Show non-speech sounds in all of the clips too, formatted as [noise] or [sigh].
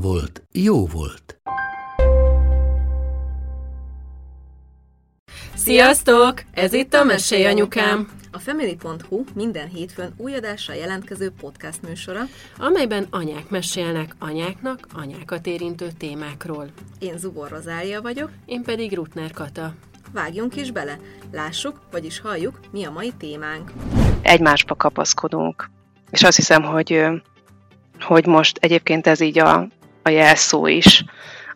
volt, jó volt. Sziasztok! Ez itt a Mesélj Anyukám, A Family.hu minden hétfőn új adással jelentkező podcast műsora. amelyben anyák mesélnek anyáknak anyákat érintő témákról. Én Zubor Rozália vagyok, Én pedig Rutner Kata. vágjunk is bele, lássuk, vagyis halljuk, mi a mai témánk. egymásba kapaszkodunk. És azt hiszem, hogy, hogy most egyébként ez így a, a jelszó is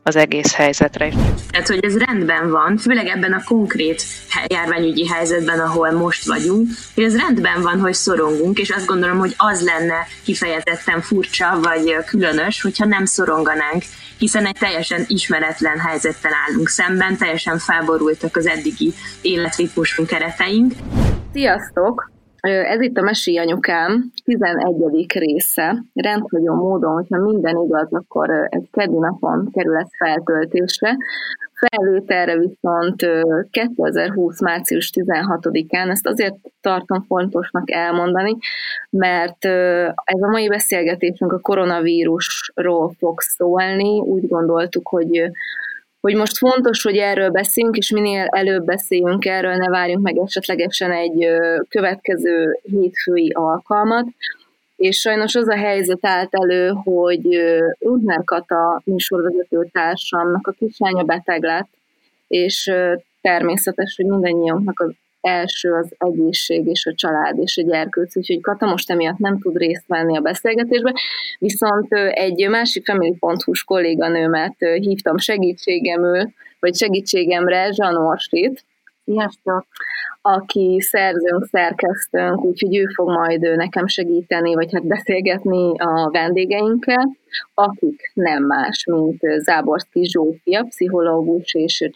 az egész helyzetre. Tehát, hogy ez rendben van, főleg ebben a konkrét járványügyi helyzetben, ahol most vagyunk, hogy ez rendben van, hogy szorongunk, és azt gondolom, hogy az lenne kifejezetten furcsa vagy különös, hogyha nem szoronganánk, hiszen egy teljesen ismeretlen helyzettel állunk szemben, teljesen felborultak az eddigi életritmusunk kereteink. Sziasztok! Ez itt a Mesi Anyukám 11. része. Rendhagyó módon, hogyha minden igaz, akkor egy keddi napon kerül ez feltöltésre. Felvételre viszont ö, 2020. március 16-án, ezt azért tartom fontosnak elmondani, mert ez a mai beszélgetésünk a koronavírusról fog szólni. Úgy gondoltuk, hogy hogy most fontos, hogy erről beszéljünk, és minél előbb beszéljünk erről, ne várjunk meg esetlegesen egy következő hétfői alkalmat. És sajnos az a helyzet állt elő, hogy Rudner Kata műsorvezető társamnak a kislánya beteg lett, és természetes, hogy mindannyiunknak az első az egészség és a család és a gyerkőc, úgyhogy Kata most emiatt nem tud részt venni a beszélgetésbe, viszont egy másik family.hu-s kolléganőmet hívtam segítségemül, vagy segítségemre, Zsan Orsit, Sziasztok! aki szerzőnk, szerkesztőnk, úgyhogy ő fog majd nekem segíteni, vagy hát beszélgetni a vendégeinkkel, akik nem más, mint Záborszki Zsófia, pszichológus és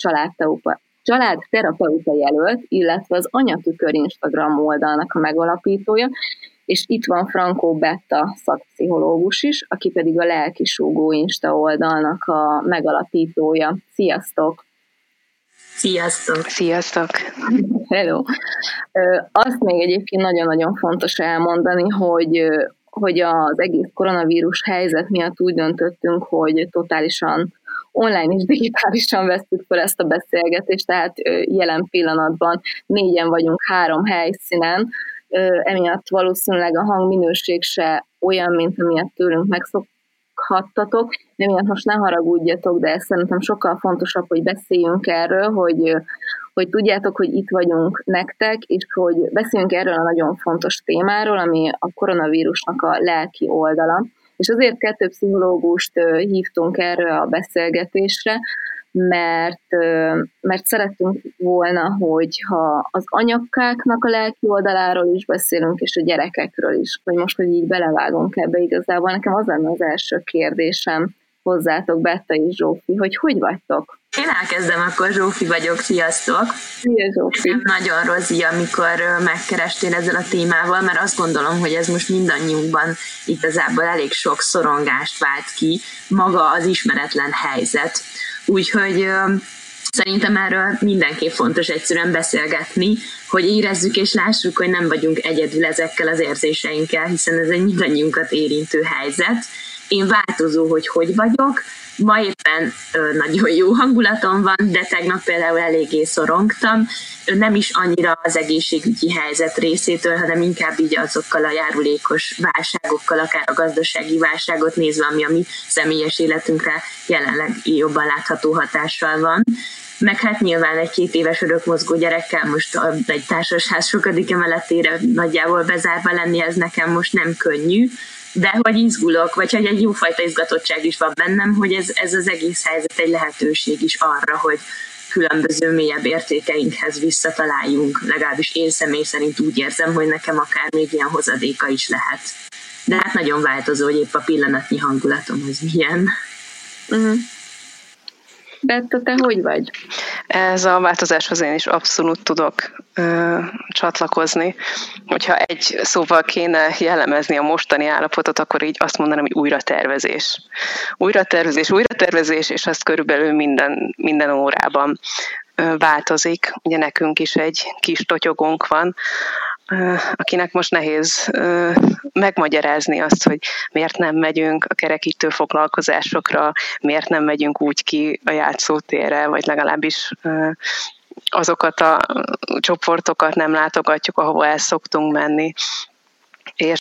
családterapeuta, családterapeuta jelölt, illetve az Anyatükör Instagram oldalnak a megalapítója, és itt van Frankó Betta szakpszichológus is, aki pedig a Lelkisúgó Insta oldalnak a megalapítója. Sziasztok! Sziasztok! Sziasztok! Hello! Azt még egyébként nagyon-nagyon fontos elmondani, hogy hogy az egész koronavírus helyzet miatt úgy döntöttünk, hogy totálisan online és digitálisan vesztük fel ezt a beszélgetést, tehát jelen pillanatban négyen vagyunk három helyszínen, emiatt valószínűleg a hangminőség se olyan, mint amilyet tőlünk megszokhattatok, emiatt most ne haragudjatok, de szerintem sokkal fontosabb, hogy beszéljünk erről, hogy, hogy tudjátok, hogy itt vagyunk nektek, és hogy beszéljünk erről a nagyon fontos témáról, ami a koronavírusnak a lelki oldala. És azért kettő pszichológust hívtunk erre a beszélgetésre, mert, mert szerettünk volna, hogyha az anyakkáknak a lelki oldaláról is beszélünk, és a gyerekekről is, hogy most, hogy így belevágunk ebbe igazából. Nekem az lenne az első kérdésem hozzátok, Betta és Zsófi, hogy hogy vagytok? Én elkezdem, akkor Zsófi vagyok, sziasztok! Szia, Zsófi! Nem nagyon rozi, amikor megkerestél ezzel a témával, mert azt gondolom, hogy ez most mindannyiunkban igazából elég sok szorongást vált ki, maga az ismeretlen helyzet. Úgyhogy szerintem erről mindenképp fontos egyszerűen beszélgetni, hogy érezzük és lássuk, hogy nem vagyunk egyedül ezekkel az érzéseinkkel, hiszen ez egy mindannyiunkat érintő helyzet. Én változó, hogy hogy vagyok, Ma éppen nagyon jó hangulatom van, de tegnap például eléggé szorongtam, nem is annyira az egészségügyi helyzet részétől, hanem inkább így azokkal a járulékos válságokkal, akár a gazdasági válságot nézve, ami a mi személyes életünkre jelenleg jobban látható hatással van. Meg hát nyilván egy két éves örökmozgó gyerekkel most egy társasház sokadik emeletére nagyjából bezárva lenni, ez nekem most nem könnyű, de hogy izgulok, vagy hogy egy jófajta izgatottság is van bennem, hogy ez, ez az egész helyzet egy lehetőség is arra, hogy különböző mélyebb értékeinkhez visszataláljunk. Legalábbis én személy szerint úgy érzem, hogy nekem akár még ilyen hozadéka is lehet. de hát nagyon változó, hogy épp a pillanatnyi hangulatom az milyen. Uh-huh. Betta, te hogy vagy? Ez a változáshoz én is abszolút tudok ö, csatlakozni. Hogyha egy szóval kéne jellemezni a mostani állapotot, akkor így azt mondanám, hogy újra tervezés. Újra tervezés, újra tervezés, és azt körülbelül minden, minden órában változik. Ugye nekünk is egy kis totyogónk van, akinek most nehéz megmagyarázni azt, hogy miért nem megyünk a kerekítő foglalkozásokra, miért nem megyünk úgy ki a játszótérre, vagy legalábbis azokat a csoportokat nem látogatjuk, ahova el szoktunk menni. És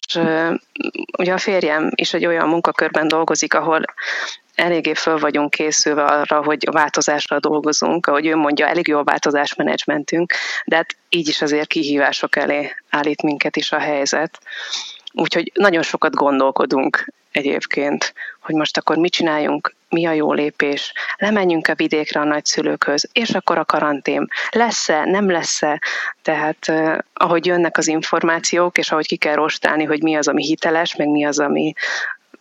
ugye a férjem is egy olyan munkakörben dolgozik, ahol eléggé föl vagyunk készülve arra, hogy a változásra dolgozunk, ahogy ő mondja, elég jó a változásmenedzsmentünk, de hát így is azért kihívások elé állít minket is a helyzet. Úgyhogy nagyon sokat gondolkodunk egyébként, hogy most akkor mit csináljunk, mi a jó lépés, lemenjünk a vidékre a nagyszülőkhöz, és akkor a karantén lesz-e, nem lesz-e, tehát eh, ahogy jönnek az információk, és ahogy ki kell rostálni, hogy mi az, ami hiteles, meg mi az, ami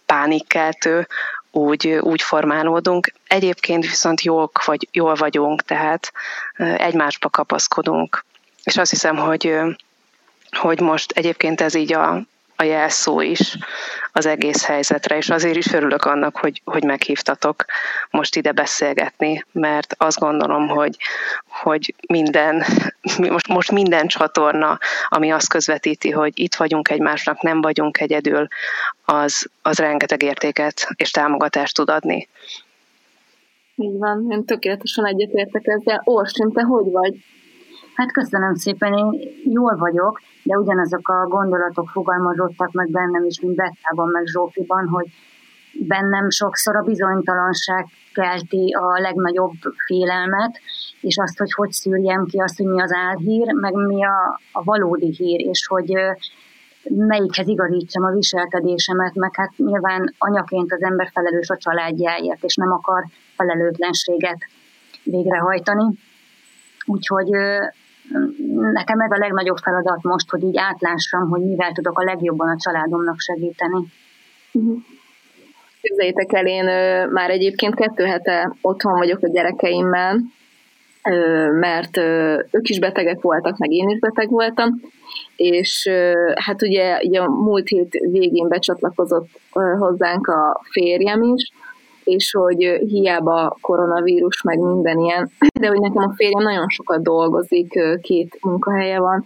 pánikkeltő, úgy, úgy formálódunk. Egyébként viszont jók vagy, jól vagyunk, tehát egymásba kapaszkodunk. És azt hiszem, hogy, hogy most egyébként ez így a, a jelszó is az egész helyzetre, és azért is örülök annak, hogy, hogy meghívtatok most ide beszélgetni, mert azt gondolom, hogy, hogy minden, most, most minden csatorna, ami azt közvetíti, hogy itt vagyunk egymásnak, nem vagyunk egyedül, az, az rengeteg értéket és támogatást tud adni. Így van, én tökéletesen egyetértek ezzel. Orsin, te hogy vagy? Hát köszönöm szépen, én jól vagyok, de ugyanazok a gondolatok fogalmazottak meg bennem is, mint Bettában, meg Zsófiban, hogy bennem sokszor a bizonytalanság kelti a legnagyobb félelmet, és azt, hogy hogy szűrjem ki azt, hogy mi az álhír, meg mi a, a valódi hír, és hogy melyikhez igazítsam a viselkedésemet, meg hát nyilván anyaként az ember felelős a családjáért, és nem akar felelőtlenséget végrehajtani. Úgyhogy nekem ez a legnagyobb feladat most, hogy így átlássam, hogy mivel tudok a legjobban a családomnak segíteni. Uh-huh. Képzeljétek el, én már egyébként kettő hete otthon vagyok a gyerekeimmel, mert ők is betegek voltak, meg én is beteg voltam, és hát ugye, ugye a múlt hét végén becsatlakozott hozzánk a férjem is, és hogy hiába koronavírus, meg minden ilyen, [clears throat] de hogy nekem a férjem nagyon sokat dolgozik, két munkahelye van,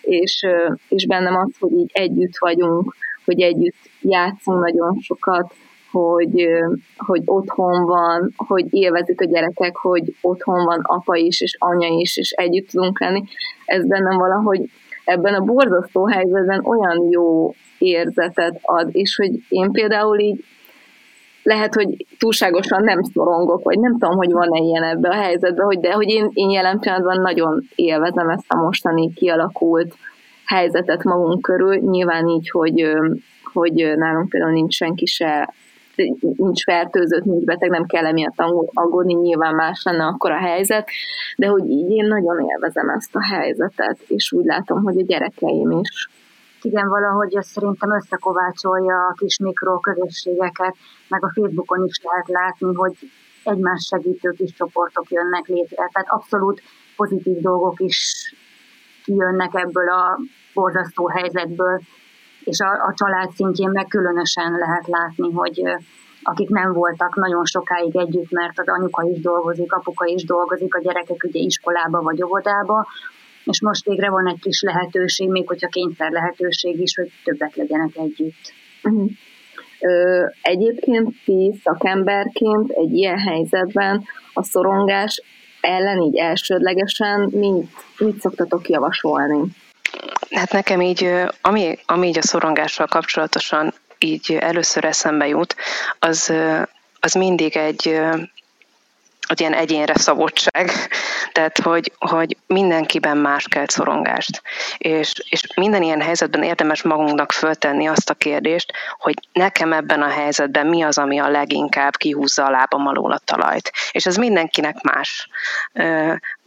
és, és bennem az, hogy így együtt vagyunk, hogy együtt játszunk nagyon sokat, hogy, hogy otthon van, hogy élvezik a gyerekek, hogy otthon van apa is, és anya is, és együtt tudunk lenni. Ez bennem valahogy ebben a borzasztó helyzetben olyan jó érzetet ad, és hogy én például így lehet, hogy túlságosan nem szorongok, vagy nem tudom, hogy van-e ilyen ebbe a helyzetben, hogy de hogy én, én jelen pillanatban nagyon élvezem ezt a mostani kialakult helyzetet magunk körül, nyilván így, hogy, hogy nálunk például nincs senki se nincs fertőzött, nincs beteg, nem kell emiatt aggódni, nyilván más lenne akkor a helyzet, de hogy így én nagyon élvezem ezt a helyzetet, és úgy látom, hogy a gyerekeim is igen, valahogy ez szerintem összekovácsolja a kis mikroközösségeket, meg a Facebookon is lehet látni, hogy egymás segítő kis csoportok jönnek létre. Tehát abszolút pozitív dolgok is kijönnek ebből a borzasztó helyzetből, és a, a család szintjén meg különösen lehet látni, hogy akik nem voltak nagyon sokáig együtt, mert az anyuka is dolgozik, apuka is dolgozik, a gyerekek ugye iskolába vagy óvodába, és most végre van egy kis lehetőség, még hogyha kényszer lehetőség is, hogy többet legyenek együtt. Uh-huh. Ö, egyébként ti szakemberként egy ilyen helyzetben a szorongás ellen így elsődlegesen mit, mit szoktatok javasolni? Hát nekem így, ami, ami így a szorongással kapcsolatosan így először eszembe jut, az, az mindig egy, egy ilyen egyénre szabottság, [laughs] tehát hogy, hogy mindenkiben más kell szorongást. És, és minden ilyen helyzetben érdemes magunknak föltenni azt a kérdést, hogy nekem ebben a helyzetben mi az, ami a leginkább kihúzza a lábam alól a talajt. És ez mindenkinek más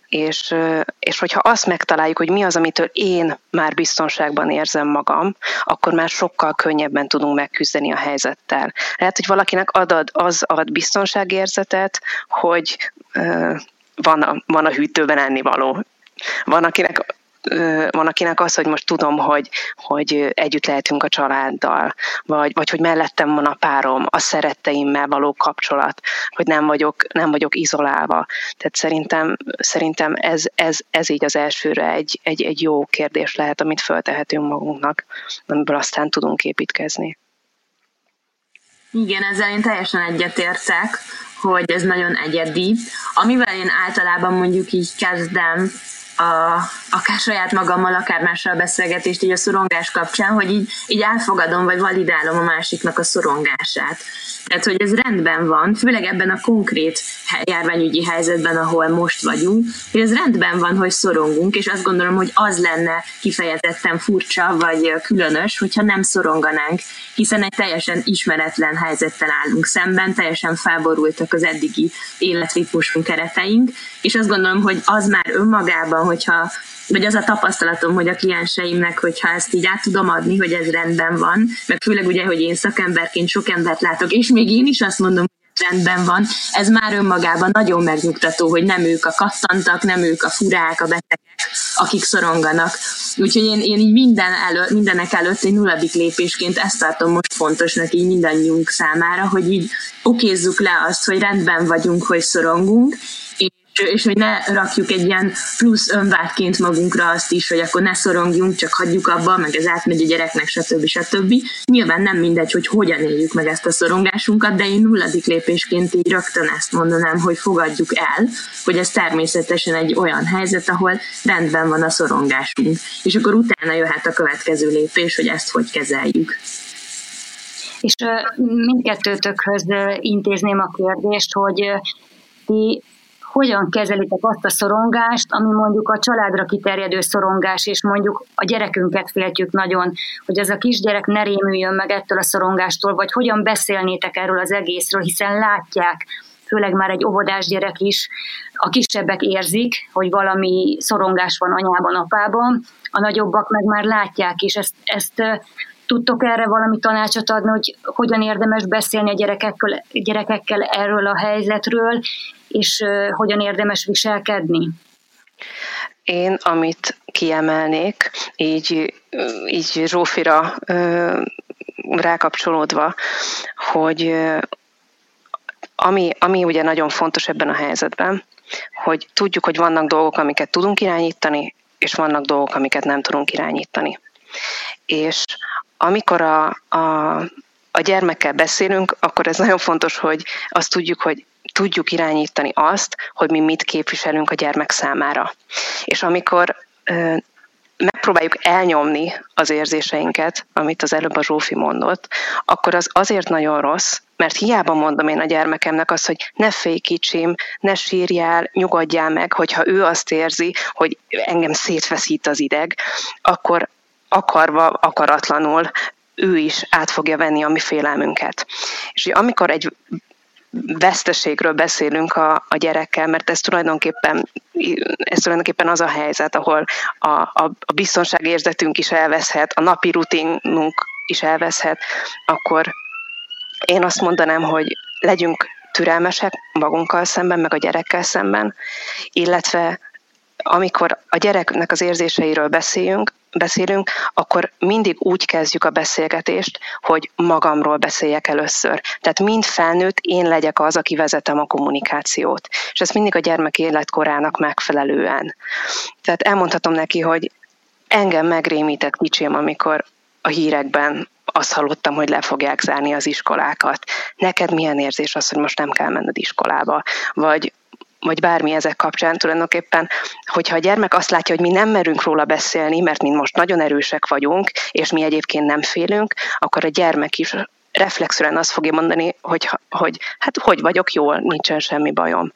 és, és hogyha azt megtaláljuk, hogy mi az, amitől én már biztonságban érzem magam, akkor már sokkal könnyebben tudunk megküzdeni a helyzettel. Lehet, hogy valakinek ad, az ad biztonságérzetet, hogy van a, van a hűtőben ennivaló. Van akinek van akinek az, hogy most tudom, hogy, hogy együtt lehetünk a családdal, vagy, vagy hogy mellettem van a párom, a szeretteimmel való kapcsolat, hogy nem vagyok, nem vagyok izolálva. Tehát szerintem, szerintem ez, ez, ez így az elsőre egy, egy, egy jó kérdés lehet, amit föltehetünk magunknak, amiből aztán tudunk építkezni. Igen, ezzel én teljesen egyetértek, hogy ez nagyon egyedi. Amivel én általában mondjuk így kezdem a, akár saját magammal, akár mással beszélgetést így a szorongás kapcsán, hogy így, így elfogadom, vagy validálom a másiknak a szorongását. Tehát, hogy ez rendben van, főleg ebben a konkrét járványügyi helyzetben, ahol most vagyunk, hogy ez rendben van, hogy szorongunk, és azt gondolom, hogy az lenne kifejezetten furcsa, vagy különös, hogyha nem szoronganánk, hiszen egy teljesen ismeretlen helyzettel állunk szemben, teljesen felborultak az eddigi életritmusunk kereteink, és azt gondolom, hogy az már önmagában, hogyha vagy az a tapasztalatom, hogy a klienseimnek, hogyha ezt így át tudom adni, hogy ez rendben van, meg főleg ugye, hogy én szakemberként sok embert látok, és még én is azt mondom, rendben van. Ez már önmagában nagyon megnyugtató, hogy nem ők a kattantak, nem ők a furák, a betegek, akik szoronganak. Úgyhogy én, én így minden elő, mindenek előtt egy nulladik lépésként ezt tartom most fontosnak így mindannyiunk számára, hogy így okézzuk le azt, hogy rendben vagyunk, hogy szorongunk, és hogy ne rakjuk egy ilyen plusz önvádként magunkra azt is, hogy akkor ne szorongjunk, csak hagyjuk abba, meg ez átmegy a gyereknek, stb. stb. Nyilván nem mindegy, hogy hogyan éljük meg ezt a szorongásunkat, de én nulladik lépésként így rögtön ezt mondanám, hogy fogadjuk el, hogy ez természetesen egy olyan helyzet, ahol rendben van a szorongásunk. És akkor utána jöhet a következő lépés, hogy ezt hogy kezeljük. És mindkettőtökhöz intézném a kérdést, hogy ti hogyan kezelitek azt a szorongást, ami mondjuk a családra kiterjedő szorongás, és mondjuk a gyerekünket féltjük nagyon, hogy ez a kisgyerek ne rémüljön meg ettől a szorongástól, vagy hogyan beszélnétek erről az egészről, hiszen látják, főleg már egy óvodás gyerek is, a kisebbek érzik, hogy valami szorongás van anyában, apában, a nagyobbak meg már látják, és ezt, ezt tudtok erre valami tanácsot adni, hogy hogyan érdemes beszélni a gyerekekkel, gyerekekkel erről a helyzetről, és hogyan érdemes viselkedni? Én, amit kiemelnék, így, így Zsófira rákapcsolódva, hogy ami, ami ugye nagyon fontos ebben a helyzetben, hogy tudjuk, hogy vannak dolgok, amiket tudunk irányítani, és vannak dolgok, amiket nem tudunk irányítani. És amikor a, a, a gyermekkel beszélünk, akkor ez nagyon fontos, hogy azt tudjuk, hogy tudjuk irányítani azt, hogy mi mit képviselünk a gyermek számára. És amikor megpróbáljuk elnyomni az érzéseinket, amit az előbb a Zsófi mondott, akkor az azért nagyon rossz, mert hiába mondom én a gyermekemnek azt, hogy ne félj kicsim, ne sírjál, nyugodjál meg, hogyha ő azt érzi, hogy engem szétfeszít az ideg, akkor akarva, akaratlanul ő is át fogja venni a mi félelmünket. És amikor egy veszteségről beszélünk a, a gyerekkel, mert ez tulajdonképpen, ez tulajdonképpen az a helyzet, ahol a, a, a biztonságérzetünk is elveszhet, a napi rutinunk is elveszhet, akkor én azt mondanám, hogy legyünk türelmesek magunkkal szemben, meg a gyerekkel szemben, illetve amikor a gyereknek az érzéseiről beszéljünk, beszélünk, akkor mindig úgy kezdjük a beszélgetést, hogy magamról beszéljek először. Tehát mind felnőtt én legyek az, aki vezetem a kommunikációt. És ez mindig a gyermek életkorának megfelelően. Tehát elmondhatom neki, hogy engem megrémített kicsém, amikor a hírekben azt hallottam, hogy le fogják zárni az iskolákat. Neked milyen érzés az, hogy most nem kell menned iskolába? Vagy vagy bármi ezek kapcsán tulajdonképpen, hogyha a gyermek azt látja, hogy mi nem merünk róla beszélni, mert mi most nagyon erősek vagyunk, és mi egyébként nem félünk, akkor a gyermek is reflexzően azt fogja mondani, hogy, hogy hát hogy vagyok jól, nincsen semmi bajom.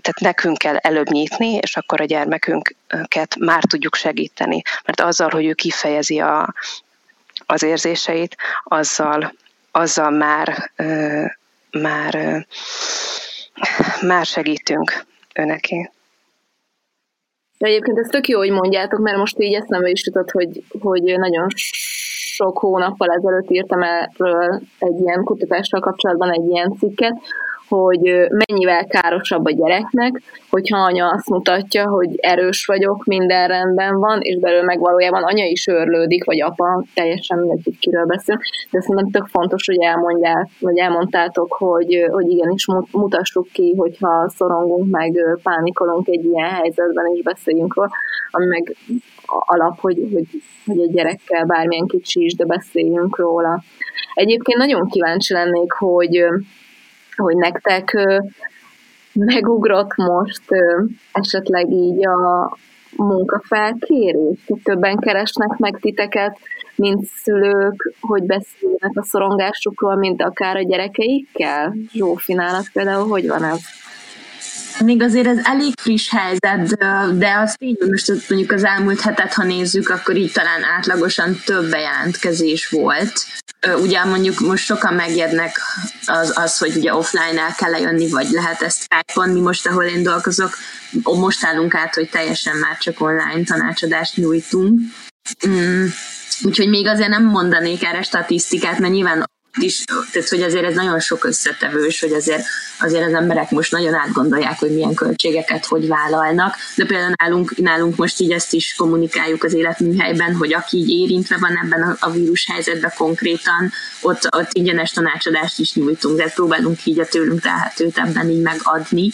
Tehát nekünk kell előbb nyitni, és akkor a gyermekünket már tudjuk segíteni. Mert azzal, hogy ő kifejezi a, az érzéseit, azzal, azzal már, már már segítünk önneké. De egyébként ez tök jó, hogy mondjátok, mert most így eszembe is jutott, hogy, hogy nagyon sok hónappal ezelőtt írtam erről egy ilyen kutatással kapcsolatban egy ilyen cikket, hogy mennyivel károsabb a gyereknek, hogyha anya azt mutatja, hogy erős vagyok, minden rendben van, és belőle meg valójában anya is örlődik, vagy apa, teljesen mindegy, hogy kiről beszél, de szerintem tök fontos, hogy elmondják, vagy elmondtátok, hogy, hogy igenis mutassuk ki, hogyha szorongunk, meg pánikolunk egy ilyen helyzetben, és beszéljünk róla, ami meg alap, hogy, hogy, hogy egy gyerekkel bármilyen kicsi is, de beszéljünk róla. Egyébként nagyon kíváncsi lennék, hogy hogy nektek megugrott most esetleg így a munkafelkérés, többen keresnek meg titeket, mint szülők, hogy beszéljenek a szorongásukról, mint akár a gyerekeikkel? Zsófinának például hogy van ez? Még azért ez elég friss helyzet, de az tény, hogy most mondjuk az elmúlt hetet, ha nézzük, akkor így talán átlagosan több bejelentkezés volt. Ugye mondjuk most sokan megjednek az, az hogy ugye offline el kell jönni, vagy lehet ezt Skype-on, mi most, ahol én dolgozok, most állunk át, hogy teljesen már csak online tanácsadást nyújtunk. Mm. Úgyhogy még azért nem mondanék erre statisztikát, mert nyilván is, tehát hogy azért ez nagyon sok összetevős, hogy azért, azért az emberek most nagyon átgondolják, hogy milyen költségeket hogy vállalnak, de például nálunk, nálunk most így ezt is kommunikáljuk az életműhelyben, hogy aki így érintve van ebben a, a vírus helyzetben konkrétan, ott, ott ingyenes tanácsadást is nyújtunk, de próbálunk így a tőlünk telhetőt ebben így megadni,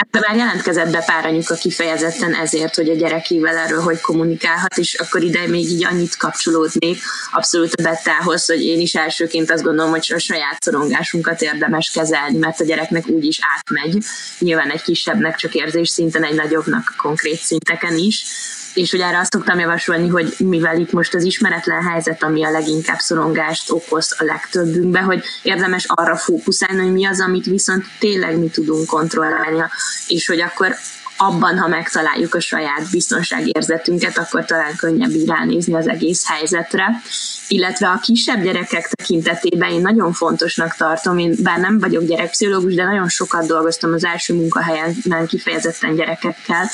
Hát már jelentkezett be pár anyuka kifejezetten ezért, hogy a gyerekével erről hogy kommunikálhat, és akkor ide még így annyit kapcsolódnék abszolút a bettához, hogy én is elsőként azt gondolom, hogy a saját szorongásunkat érdemes kezelni, mert a gyereknek úgy is átmegy. Nyilván egy kisebbnek csak érzés szinten, egy nagyobbnak konkrét szinteken is és hogy erre azt szoktam javasolni, hogy mivel itt most az ismeretlen helyzet, ami a leginkább szorongást okoz a legtöbbünkbe, hogy érdemes arra fókuszálni, hogy mi az, amit viszont tényleg mi tudunk kontrollálni, és hogy akkor abban, ha megtaláljuk a saját biztonságérzetünket, akkor talán könnyebb így ránézni az egész helyzetre. Illetve a kisebb gyerekek tekintetében én nagyon fontosnak tartom, én bár nem vagyok gyerekpszichológus, de nagyon sokat dolgoztam az első munkahelyen kifejezetten gyerekekkel,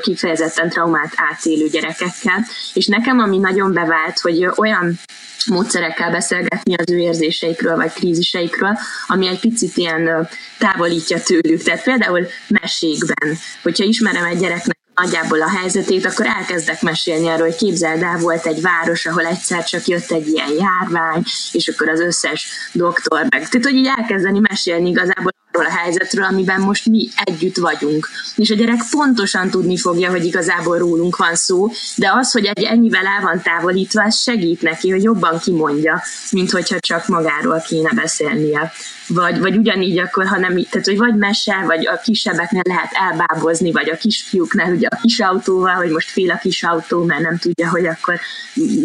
kifejezetten traumát átélő gyerekekkel, és nekem ami nagyon bevált, hogy olyan módszerekkel beszélgetni az ő érzéseikről vagy kríziseikről, ami egy picit ilyen távolítja tőlük. Tehát például mesékben, hogyha ismerem egy gyereknek nagyjából a helyzetét, akkor elkezdek mesélni arról, hogy képzeld el, volt egy város, ahol egyszer csak jött egy ilyen járvány, és akkor az összes doktor meg. Tehát, hogy így elkezdeni mesélni igazából arról a helyzetről, amiben most mi együtt vagyunk. És a gyerek pontosan tudni fogja, hogy igazából rólunk van szó, de az, hogy egy ennyivel el van távolítva, ez segít neki, hogy jobban kimondja, mint hogyha csak magáról kéne beszélnie vagy, vagy ugyanígy akkor, ha nem, tehát hogy vagy mese, vagy a kisebbeknél lehet elbábozni, vagy a kisfiúknál ugye a kis autóval, hogy most fél a kis autó, mert nem tudja, hogy akkor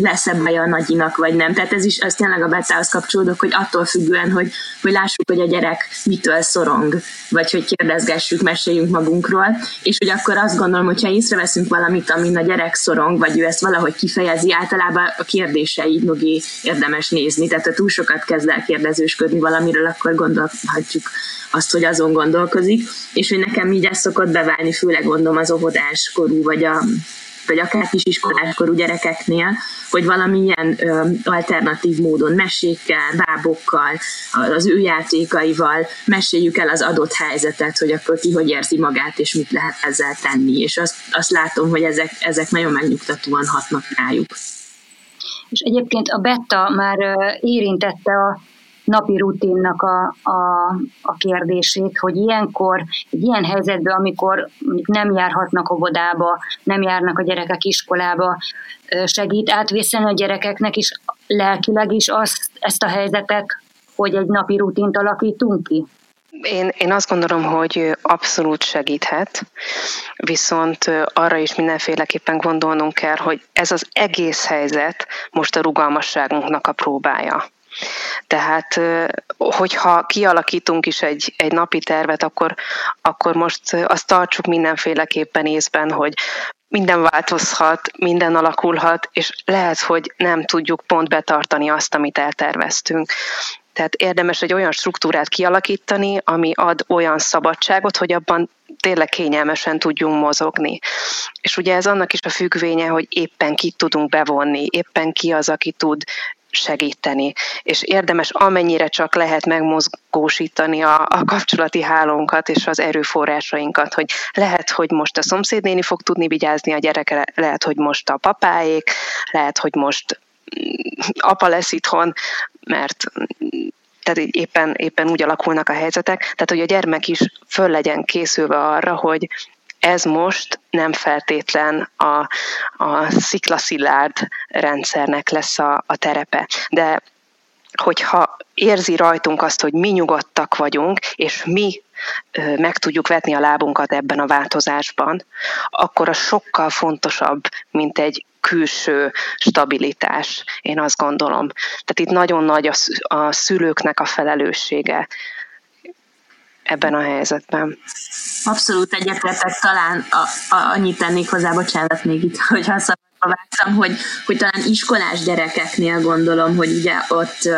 lesz-e a nagyinak, vagy nem. Tehát ez is, az tényleg a betához kapcsolódok, hogy attól függően, hogy, hogy lássuk, hogy a gyerek mitől szorong, vagy hogy kérdezgessük, meséljünk magunkról, és hogy akkor azt gondolom, hogy ha észreveszünk valamit, amin a gyerek szorong, vagy ő ezt valahogy kifejezi, általában a kérdései mögé érdemes nézni. Tehát ha túl sokat kezd el kérdezősködni valamiről, akkor gondolhatjuk azt, hogy azon gondolkozik, és hogy nekem így ez szokott beválni, főleg gondolom az óvodáskorú, vagy a vagy akár kisiskoláskorú gyerekeknél, hogy valamilyen ö, alternatív módon mesékkel, bábokkal, az ő játékaival meséljük el az adott helyzetet, hogy akkor ki hogy érzi magát, és mit lehet ezzel tenni. És azt, azt látom, hogy ezek, ezek nagyon megnyugtatóan hatnak rájuk. És egyébként a Betta már érintette a napi rutinnak a, a, a kérdését, hogy ilyenkor, egy ilyen helyzetben, amikor nem járhatnak óvodába, nem járnak a gyerekek iskolába, segít átvészelni a gyerekeknek is lelkileg is azt, ezt a helyzetet, hogy egy napi rutint alakítunk ki? Én, én azt gondolom, hogy abszolút segíthet, viszont arra is mindenféleképpen gondolnunk kell, hogy ez az egész helyzet most a rugalmasságunknak a próbája. Tehát, hogyha kialakítunk is egy, egy napi tervet, akkor, akkor most azt tartsuk mindenféleképpen észben, hogy minden változhat, minden alakulhat, és lehet, hogy nem tudjuk pont betartani azt, amit elterveztünk. Tehát érdemes egy olyan struktúrát kialakítani, ami ad olyan szabadságot, hogy abban tényleg kényelmesen tudjunk mozogni. És ugye ez annak is a függvénye, hogy éppen ki tudunk bevonni, éppen ki az, aki tud segíteni. És érdemes amennyire csak lehet megmozgósítani a, a kapcsolati hálónkat és az erőforrásainkat, hogy lehet, hogy most a szomszédnéni fog tudni vigyázni a gyerekre, lehet, hogy most a papáék, lehet, hogy most mm, apa lesz itthon, mert tehát így éppen, éppen úgy alakulnak a helyzetek, tehát hogy a gyermek is föl legyen készülve arra, hogy ez most nem feltétlen a, a sziklaszilárd rendszernek lesz a, a terepe. De hogyha érzi rajtunk azt, hogy mi nyugodtak vagyunk, és mi meg tudjuk vetni a lábunkat ebben a változásban, akkor az sokkal fontosabb, mint egy külső stabilitás, én azt gondolom. Tehát itt nagyon nagy a, a szülőknek a felelőssége ebben a helyzetben. Abszolút egyetértek, talán a, a, annyit tennék hozzá, bocsánat még itt, hogyha szabadba vágtam, hogy, hogy talán iskolás gyerekeknél gondolom, hogy ugye ott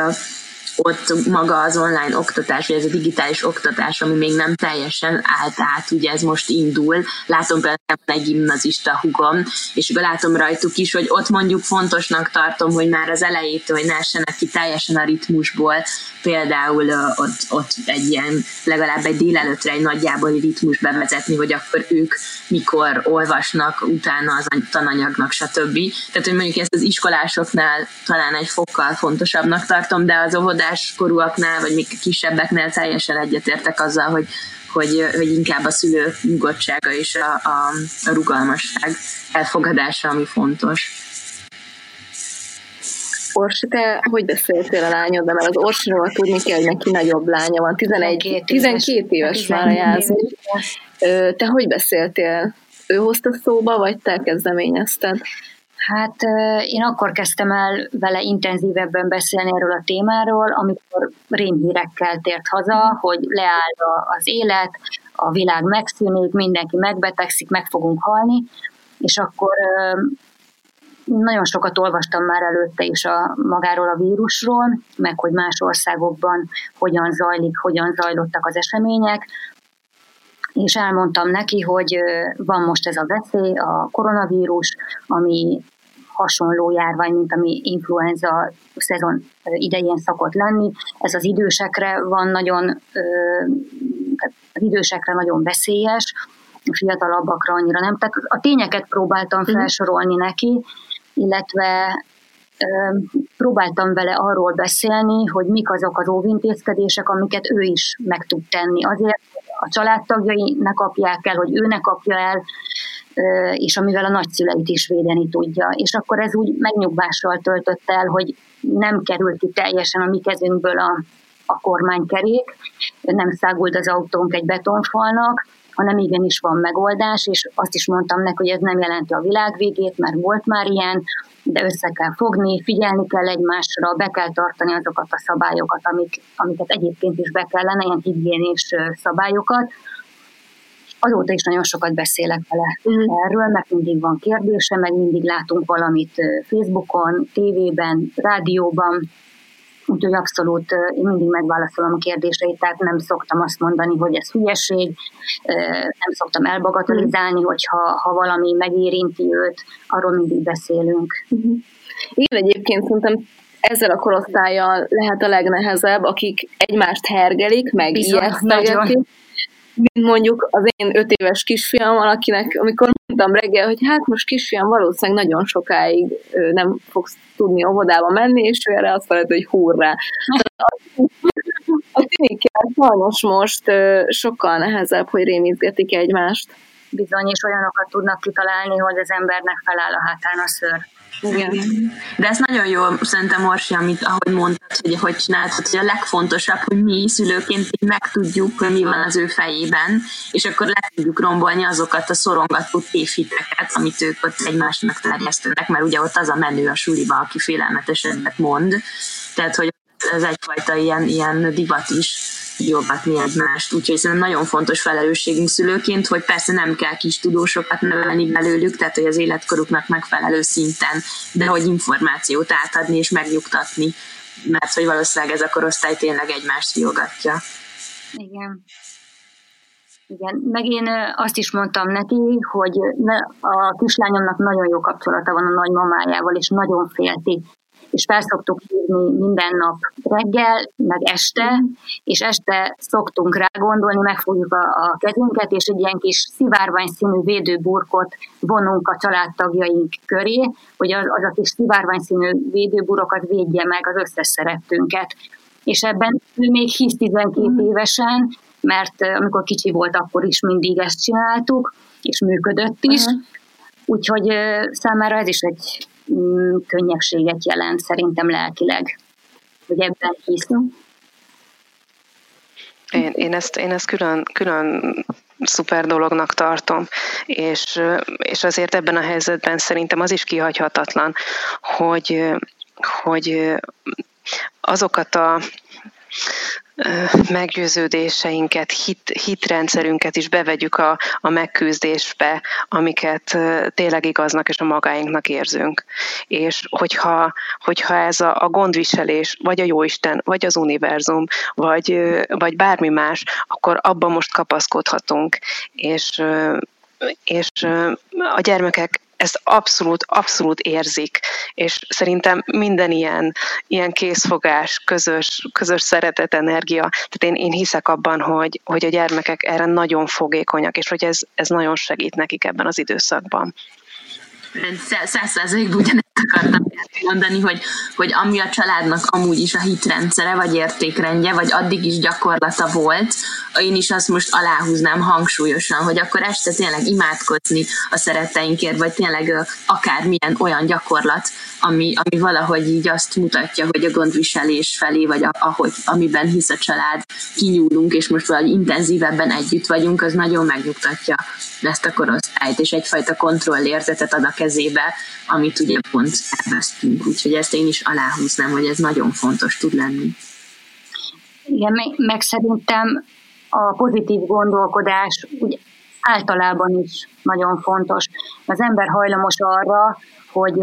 ott maga az online oktatás, vagy ez a digitális oktatás, ami még nem teljesen állt át, ugye ez most indul. Látom például egy gimnazista hugom, és látom rajtuk is, hogy ott mondjuk fontosnak tartom, hogy már az elejétől, hogy ne essenek ki teljesen a ritmusból, például ott, ott egy ilyen, legalább egy délelőttre egy nagyjából ritmus bevezetni, hogy akkor ők mikor olvasnak utána az tananyagnak, stb. Tehát, hogy mondjuk ezt az iskolásoknál talán egy fokkal fontosabbnak tartom, de az óvodás korúaknál, vagy még kisebbeknél teljesen egyetértek azzal, hogy, hogy, hogy inkább a szülő nyugodtsága és a, a, a rugalmasság elfogadása, ami fontos. Orsi, te hogy beszéltél a lányod, mert az Orsiról tudni kell, hogy neki nagyobb lánya van, 11, 12 éves már a. Te hogy beszéltél? Ő hozta szóba, vagy te kezdeményezted? Hát én akkor kezdtem el vele intenzívebben beszélni erről a témáról, amikor rémhírekkel tért haza, hogy leáll az élet, a világ megszűnik, mindenki megbetegszik, meg fogunk halni, és akkor nagyon sokat olvastam már előtte is a, magáról a vírusról, meg hogy más országokban hogyan zajlik, hogyan zajlottak az események, és elmondtam neki, hogy van most ez a veszély, a koronavírus, ami hasonló járvány, mint ami influenza szezon idején szokott lenni. Ez az idősekre van nagyon, az idősekre nagyon veszélyes, a fiatalabbakra annyira nem. Tehát a tényeket próbáltam mhm. felsorolni neki, illetve próbáltam vele arról beszélni, hogy mik azok az óvintézkedések, amiket ő is meg tud tenni. Azért a családtagjai ne kapják el, hogy ő ne kapja el, és amivel a nagyszüleit is védeni tudja. És akkor ez úgy megnyugvással töltött el, hogy nem került ki teljesen a mi kezünkből a, a kormánykerék, nem szágult az autónk egy betonfalnak, hanem igenis van megoldás, és azt is mondtam neki, hogy ez nem jelenti a világ végét, mert volt már ilyen, de össze kell fogni, figyelni kell egymásra, be kell tartani azokat a szabályokat, amik, amiket egyébként is be kellene, ilyen higiénés szabályokat. Azóta is nagyon sokat beszélek vele uh-huh. erről, mert mindig van kérdése, meg mindig látunk valamit Facebookon, tévében, rádióban, Úgyhogy abszolút én mindig megválaszolom a kérdéseit, tehát nem szoktam azt mondani, hogy ez hülyeség, nem szoktam elbagatelizálni, hogyha ha valami megérinti őt, arról mindig beszélünk. Uh-huh. Én egyébként szerintem ezzel a korosztályjal lehet a legnehezebb, akik egymást hergelik, meg ijesztegetik, mint mondjuk az én öt éves kisfiam, akinek, amikor mondtam reggel, hogy hát most kisfiam valószínűleg nagyon sokáig nem fogsz tudni óvodába menni, és ő erre azt mondta, hogy hurrá. A tinikkel sajnos most sokkal nehezebb, hogy rémizgetik egymást. Bizony, és olyanokat tudnak kitalálni, hogy az embernek feláll a hátán a szőr. Igen. De ez nagyon jó, szerintem Orsi, amit ahogy mondtad, hogy hogy csináltad, hogy a legfontosabb, hogy mi szülőként megtudjuk, hogy mi van az ő fejében, és akkor le tudjuk rombolni azokat a szorongató tévhiteket, amit ők ott egymásnak terjesztenek, mert ugye ott az a menő a suliba, aki félelmetesebbet mond. Tehát, hogy ez egyfajta ilyen, ilyen divat is jogatni egymást. Úgyhogy szerintem nagyon fontos felelősségünk szülőként, hogy persze nem kell kis tudósokat nevelni belőlük, tehát hogy az életkoruknak megfelelő szinten, de hogy információt átadni és megnyugtatni mert hogy valószínűleg ez a korosztály tényleg egymást jogatja. Igen. Igen, meg én azt is mondtam neki, hogy a kislányomnak nagyon jó kapcsolata van a nagymamájával, és nagyon félti és felszoktuk hívni minden nap reggel, meg este, és este szoktunk rá gondolni, megfogjuk a, a kezünket, és egy ilyen kis szivárvány színű védőburkot vonunk a családtagjaink köré, hogy az, az a kis szivárvány színű védőburok az védje meg az összes szerettünket. És ebben ő még hisz 12 évesen, mert amikor kicsi volt, akkor is mindig ezt csináltuk, és működött is. Uh-huh. Úgyhogy számára ez is egy Mm, könnyességet jelent szerintem lelkileg, hogy ebben hiszem. Én, én, ezt, én ezt külön, külön szuper dolognak tartom, és, és azért ebben a helyzetben szerintem az is kihagyhatatlan, hogy, hogy azokat a meggyőződéseinket, hit, hitrendszerünket is bevegyük a, a megküzdésbe, amiket tényleg igaznak és a magáinknak érzünk. És hogyha, hogyha ez a, a gondviselés, vagy a Jóisten, vagy az univerzum, vagy, vagy bármi más, akkor abban most kapaszkodhatunk. És és a gyermekek ezt abszolút, abszolút érzik, és szerintem minden ilyen, ilyen készfogás, közös, közös szeretet, energia, tehát én, én hiszek abban, hogy, hogy a gyermekek erre nagyon fogékonyak, és hogy ez, ez nagyon segít nekik ebben az időszakban. Száz százalékban ugyanezt akartam mondani, hogy, hogy ami a családnak amúgy is a hitrendszere, vagy értékrendje, vagy addig is gyakorlata volt, én is azt most aláhúznám hangsúlyosan, hogy akkor este tényleg imádkozni a szeretteinkért, vagy tényleg akármilyen olyan gyakorlat, ami, ami valahogy így azt mutatja, hogy a gondviselés felé, vagy ahogy, amiben hisz a család, kinyúlunk, és most valahogy intenzívebben együtt vagyunk, az nagyon megnyugtatja ezt a korosztályt, és egyfajta kontrollérzetet ad a kezébe, amit ugye pont elvesztünk. Úgyhogy ezt én is aláhúznám, hogy ez nagyon fontos tud lenni. Igen, meg szerintem a pozitív gondolkodás úgy általában is nagyon fontos. Az ember hajlamos arra, hogy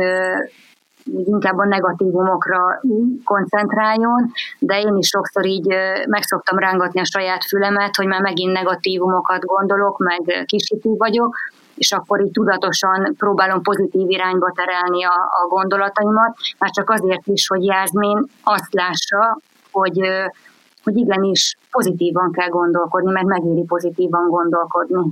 inkább a negatívumokra koncentráljon, de én is sokszor így meg szoktam rángatni a saját fülemet, hogy már megint negatívumokat gondolok, meg kisítő vagyok, és akkor így tudatosan próbálom pozitív irányba terelni a, a gondolataimat, már csak azért is, hogy Jászmin azt lássa, hogy, hogy igenis pozitívan kell gondolkodni, mert megéri pozitívan gondolkodni.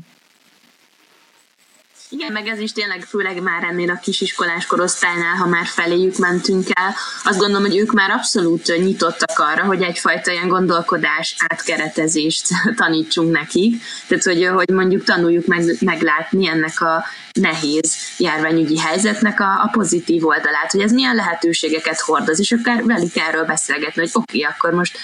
Igen, meg ez is tényleg főleg már ennél a kisiskolás korosztálynál, ha már feléjük mentünk el, azt gondolom, hogy ők már abszolút nyitottak arra, hogy egyfajta ilyen gondolkodás átkeretezést [laughs] tanítsunk nekik. Tehát, hogy, hogy mondjuk tanuljuk meg, meglátni ennek a nehéz járványügyi helyzetnek a, a pozitív oldalát, hogy ez milyen lehetőségeket hordoz, és akár velük erről beszélgetni, hogy oké, okay, akkor most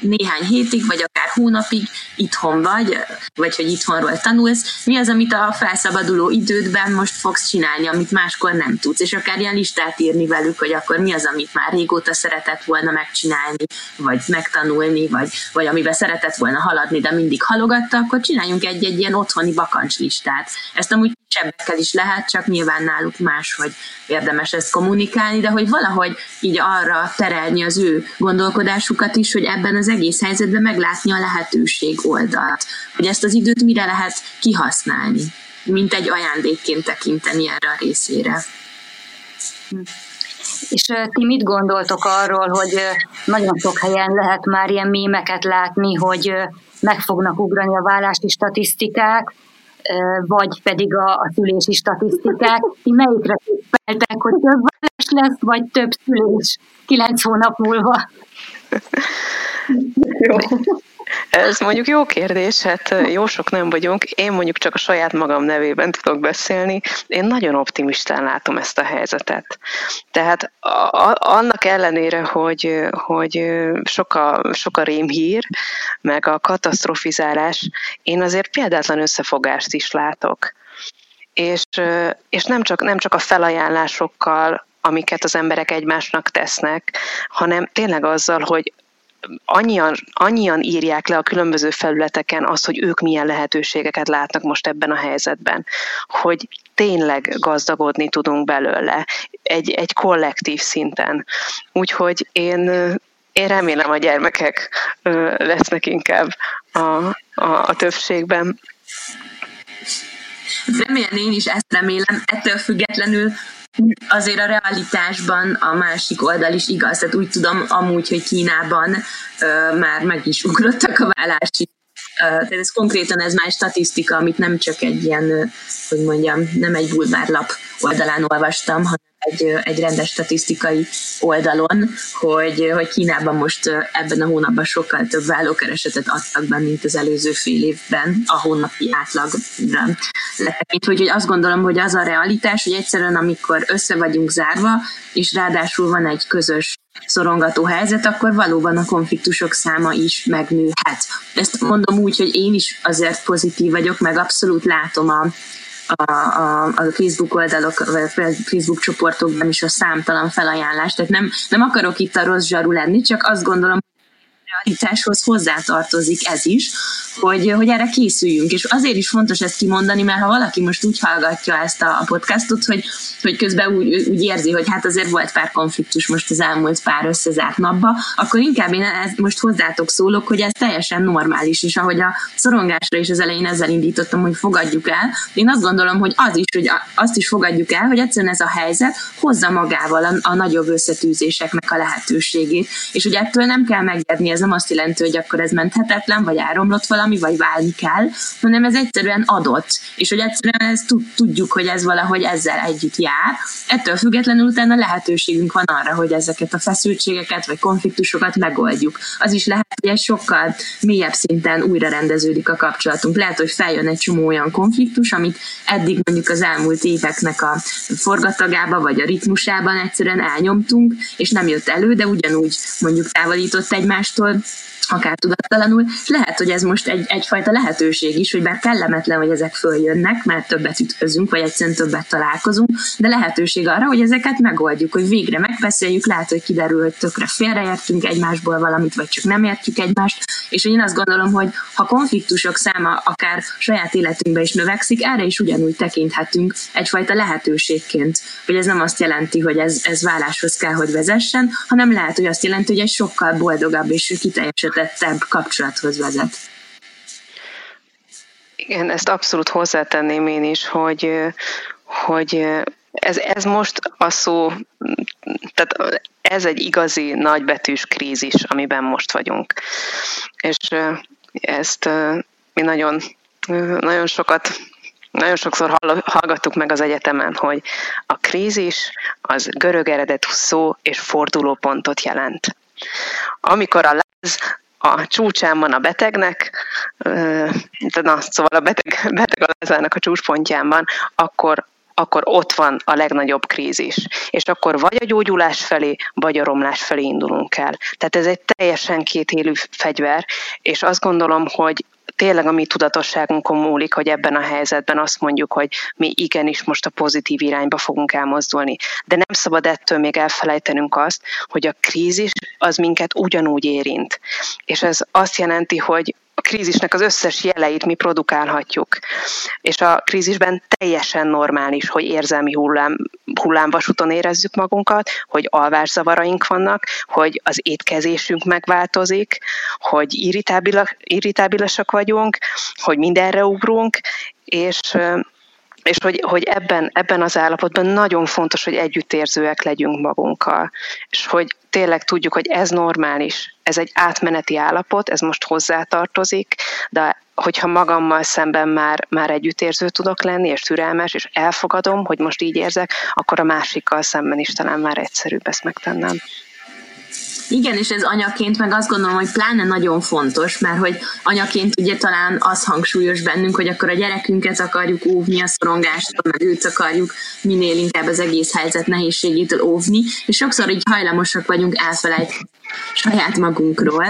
néhány hétig, vagy akár hónapig itthon vagy, vagy hogy itthonról tanulsz, mi az, amit a felszabaduló idődben most fogsz csinálni, amit máskor nem tudsz, és akár ilyen listát írni velük, hogy akkor mi az, amit már régóta szeretett volna megcsinálni, vagy megtanulni, vagy, vagy amiben szeretett volna haladni, de mindig halogatta, akkor csináljunk egy-egy ilyen otthoni bakancslistát. Ezt amúgy kisebbekkel is lehet, csak nyilván náluk más, hogy érdemes ezt kommunikálni, de hogy valahogy így arra terelni az ő gondolkodásukat is, hogy ebben az egész helyzetben meglátni a lehetőség oldalt, hogy ezt az időt mire lehet kihasználni, mint egy ajándékként tekinteni erre a részére. És ti mit gondoltok arról, hogy nagyon sok helyen lehet már ilyen mémeket látni, hogy meg fognak ugrani a vállási statisztikák, vagy pedig a, a szülési statisztikák. Ti melyikre tippeltek, hogy több vállás lesz, vagy több szülés kilenc hónap múlva? Jó. Ez mondjuk jó kérdés, hát jó sok nem vagyunk. Én mondjuk csak a saját magam nevében tudok beszélni. Én nagyon optimistán látom ezt a helyzetet. Tehát a, annak ellenére, hogy, hogy sok a, sok a rémhír, meg a katasztrofizálás, én azért példátlan összefogást is látok. És, és nem, csak, nem csak a felajánlásokkal, amiket az emberek egymásnak tesznek, hanem tényleg azzal, hogy annyian, annyian írják le a különböző felületeken azt, hogy ők milyen lehetőségeket látnak most ebben a helyzetben, hogy tényleg gazdagodni tudunk belőle egy, egy kollektív szinten. Úgyhogy én, én remélem a gyermekek lesznek inkább a, a, a többségben. Remélem én is ezt remélem, ettől függetlenül azért a realitásban a másik oldal is igaz. Tehát úgy tudom amúgy, hogy Kínában ö, már meg is ugrottak a vállási tehát ez konkrétan ez már statisztika, amit nem csak egy ilyen, hogy mondjam, nem egy bulvárlap oldalán olvastam, hanem egy, egy rendes statisztikai oldalon, hogy, hogy Kínában most ebben a hónapban sokkal több vállókeresetet adtak be, mint az előző fél évben, a hónapi átlagra letekint. Úgyhogy azt gondolom, hogy az a realitás, hogy egyszerűen amikor össze vagyunk zárva, és ráadásul van egy közös szorongató helyzet, akkor valóban a konfliktusok száma is megnőhet. Ezt mondom úgy, hogy én is azért pozitív vagyok, meg abszolút látom a, a, a, a Facebook oldalok, vagy Facebook csoportokban is a számtalan felajánlást. Tehát nem, nem akarok itt a rossz zsaru lenni, csak azt gondolom, realitáshoz hozzátartozik ez is, hogy, hogy erre készüljünk. És azért is fontos ezt kimondani, mert ha valaki most úgy hallgatja ezt a, podcastot, hogy, hogy közben úgy, úgy érzi, hogy hát azért volt pár konfliktus most az elmúlt pár összezárt napba, akkor inkább én ezt most hozzátok szólok, hogy ez teljesen normális, és ahogy a szorongásra is az elején ezzel indítottam, hogy fogadjuk el, én azt gondolom, hogy az is, hogy azt is fogadjuk el, hogy egyszerűen ez a helyzet hozza magával a, a nagyobb összetűzéseknek a lehetőségét, és hogy ettől nem kell megjedni, ez nem azt jelenti, hogy akkor ez menthetetlen, vagy elromlott valami, vagy válni kell, hanem ez egyszerűen adott, és hogy egyszerűen ezt tudjuk, hogy ez valahogy ezzel együtt jár. Ettől függetlenül utána lehetőségünk van arra, hogy ezeket a feszültségeket, vagy konfliktusokat megoldjuk. Az is lehet, hogy egy sokkal mélyebb szinten újra rendeződik a kapcsolatunk. Lehet, hogy feljön egy csomó olyan konfliktus, amit eddig mondjuk az elmúlt éveknek a forgatagába, vagy a ritmusában egyszerűen elnyomtunk, és nem jött elő, de ugyanúgy mondjuk távolított egymástól, months. Akár tudattalanul, lehet, hogy ez most egy, egyfajta lehetőség is, hogy bár kellemetlen, hogy ezek följönnek, mert többet ütközünk, vagy egyszerűen többet találkozunk, de lehetőség arra, hogy ezeket megoldjuk, hogy végre megbeszéljük, lehet, hogy kiderül, hogy tökre félreértünk egymásból valamit, vagy csak nem értjük egymást, és én azt gondolom, hogy ha konfliktusok száma akár saját életünkben is növekszik, erre is ugyanúgy tekinthetünk egyfajta lehetőségként, hogy ez nem azt jelenti, hogy ez, ez válláshoz kell, hogy vezessen, hanem lehet, hogy azt jelenti, hogy egy sokkal boldogabb és kiteljesedett összetettebb kapcsolathoz vezet. Igen, ezt abszolút hozzátenném én is, hogy, hogy ez, ez most a szó, tehát ez egy igazi nagybetűs krízis, amiben most vagyunk. És ezt mi nagyon, nagyon sokat nagyon sokszor hallgattuk meg az egyetemen, hogy a krízis az görög eredetű szó és fordulópontot jelent. Amikor a a csúcsán van a betegnek, na, szóval a beteg, [laughs] beteg a lázának a csúcspontján van, akkor akkor ott van a legnagyobb krízis. És akkor vagy a gyógyulás felé, vagy a romlás felé indulunk el. Tehát ez egy teljesen kétélű fegyver, és azt gondolom, hogy tényleg a mi tudatosságunkon múlik, hogy ebben a helyzetben azt mondjuk, hogy mi igenis most a pozitív irányba fogunk elmozdulni. De nem szabad ettől még elfelejtenünk azt, hogy a krízis az minket ugyanúgy érint. És ez azt jelenti, hogy krízisnek az összes jeleit mi produkálhatjuk. És a krízisben teljesen normális, hogy érzelmi hullám, hullámvasúton érezzük magunkat, hogy alvászavaraink vannak, hogy az étkezésünk megváltozik, hogy irritábilasak vagyunk, hogy mindenre ugrunk, és és hogy, hogy ebben, ebben az állapotban nagyon fontos, hogy együttérzőek legyünk magunkkal, és hogy tényleg tudjuk, hogy ez normális, ez egy átmeneti állapot, ez most hozzátartozik, de hogyha magammal szemben már, már együttérző tudok lenni, és türelmes, és elfogadom, hogy most így érzek, akkor a másikkal szemben is talán már egyszerűbb ezt megtennem. Igen, és ez anyaként meg azt gondolom, hogy pláne nagyon fontos, mert hogy anyaként ugye talán az hangsúlyos bennünk, hogy akkor a gyerekünket akarjuk óvni a szorongástól, meg őt akarjuk minél inkább az egész helyzet nehézségétől óvni, és sokszor így hajlamosak vagyunk elfelejteni saját magunkról,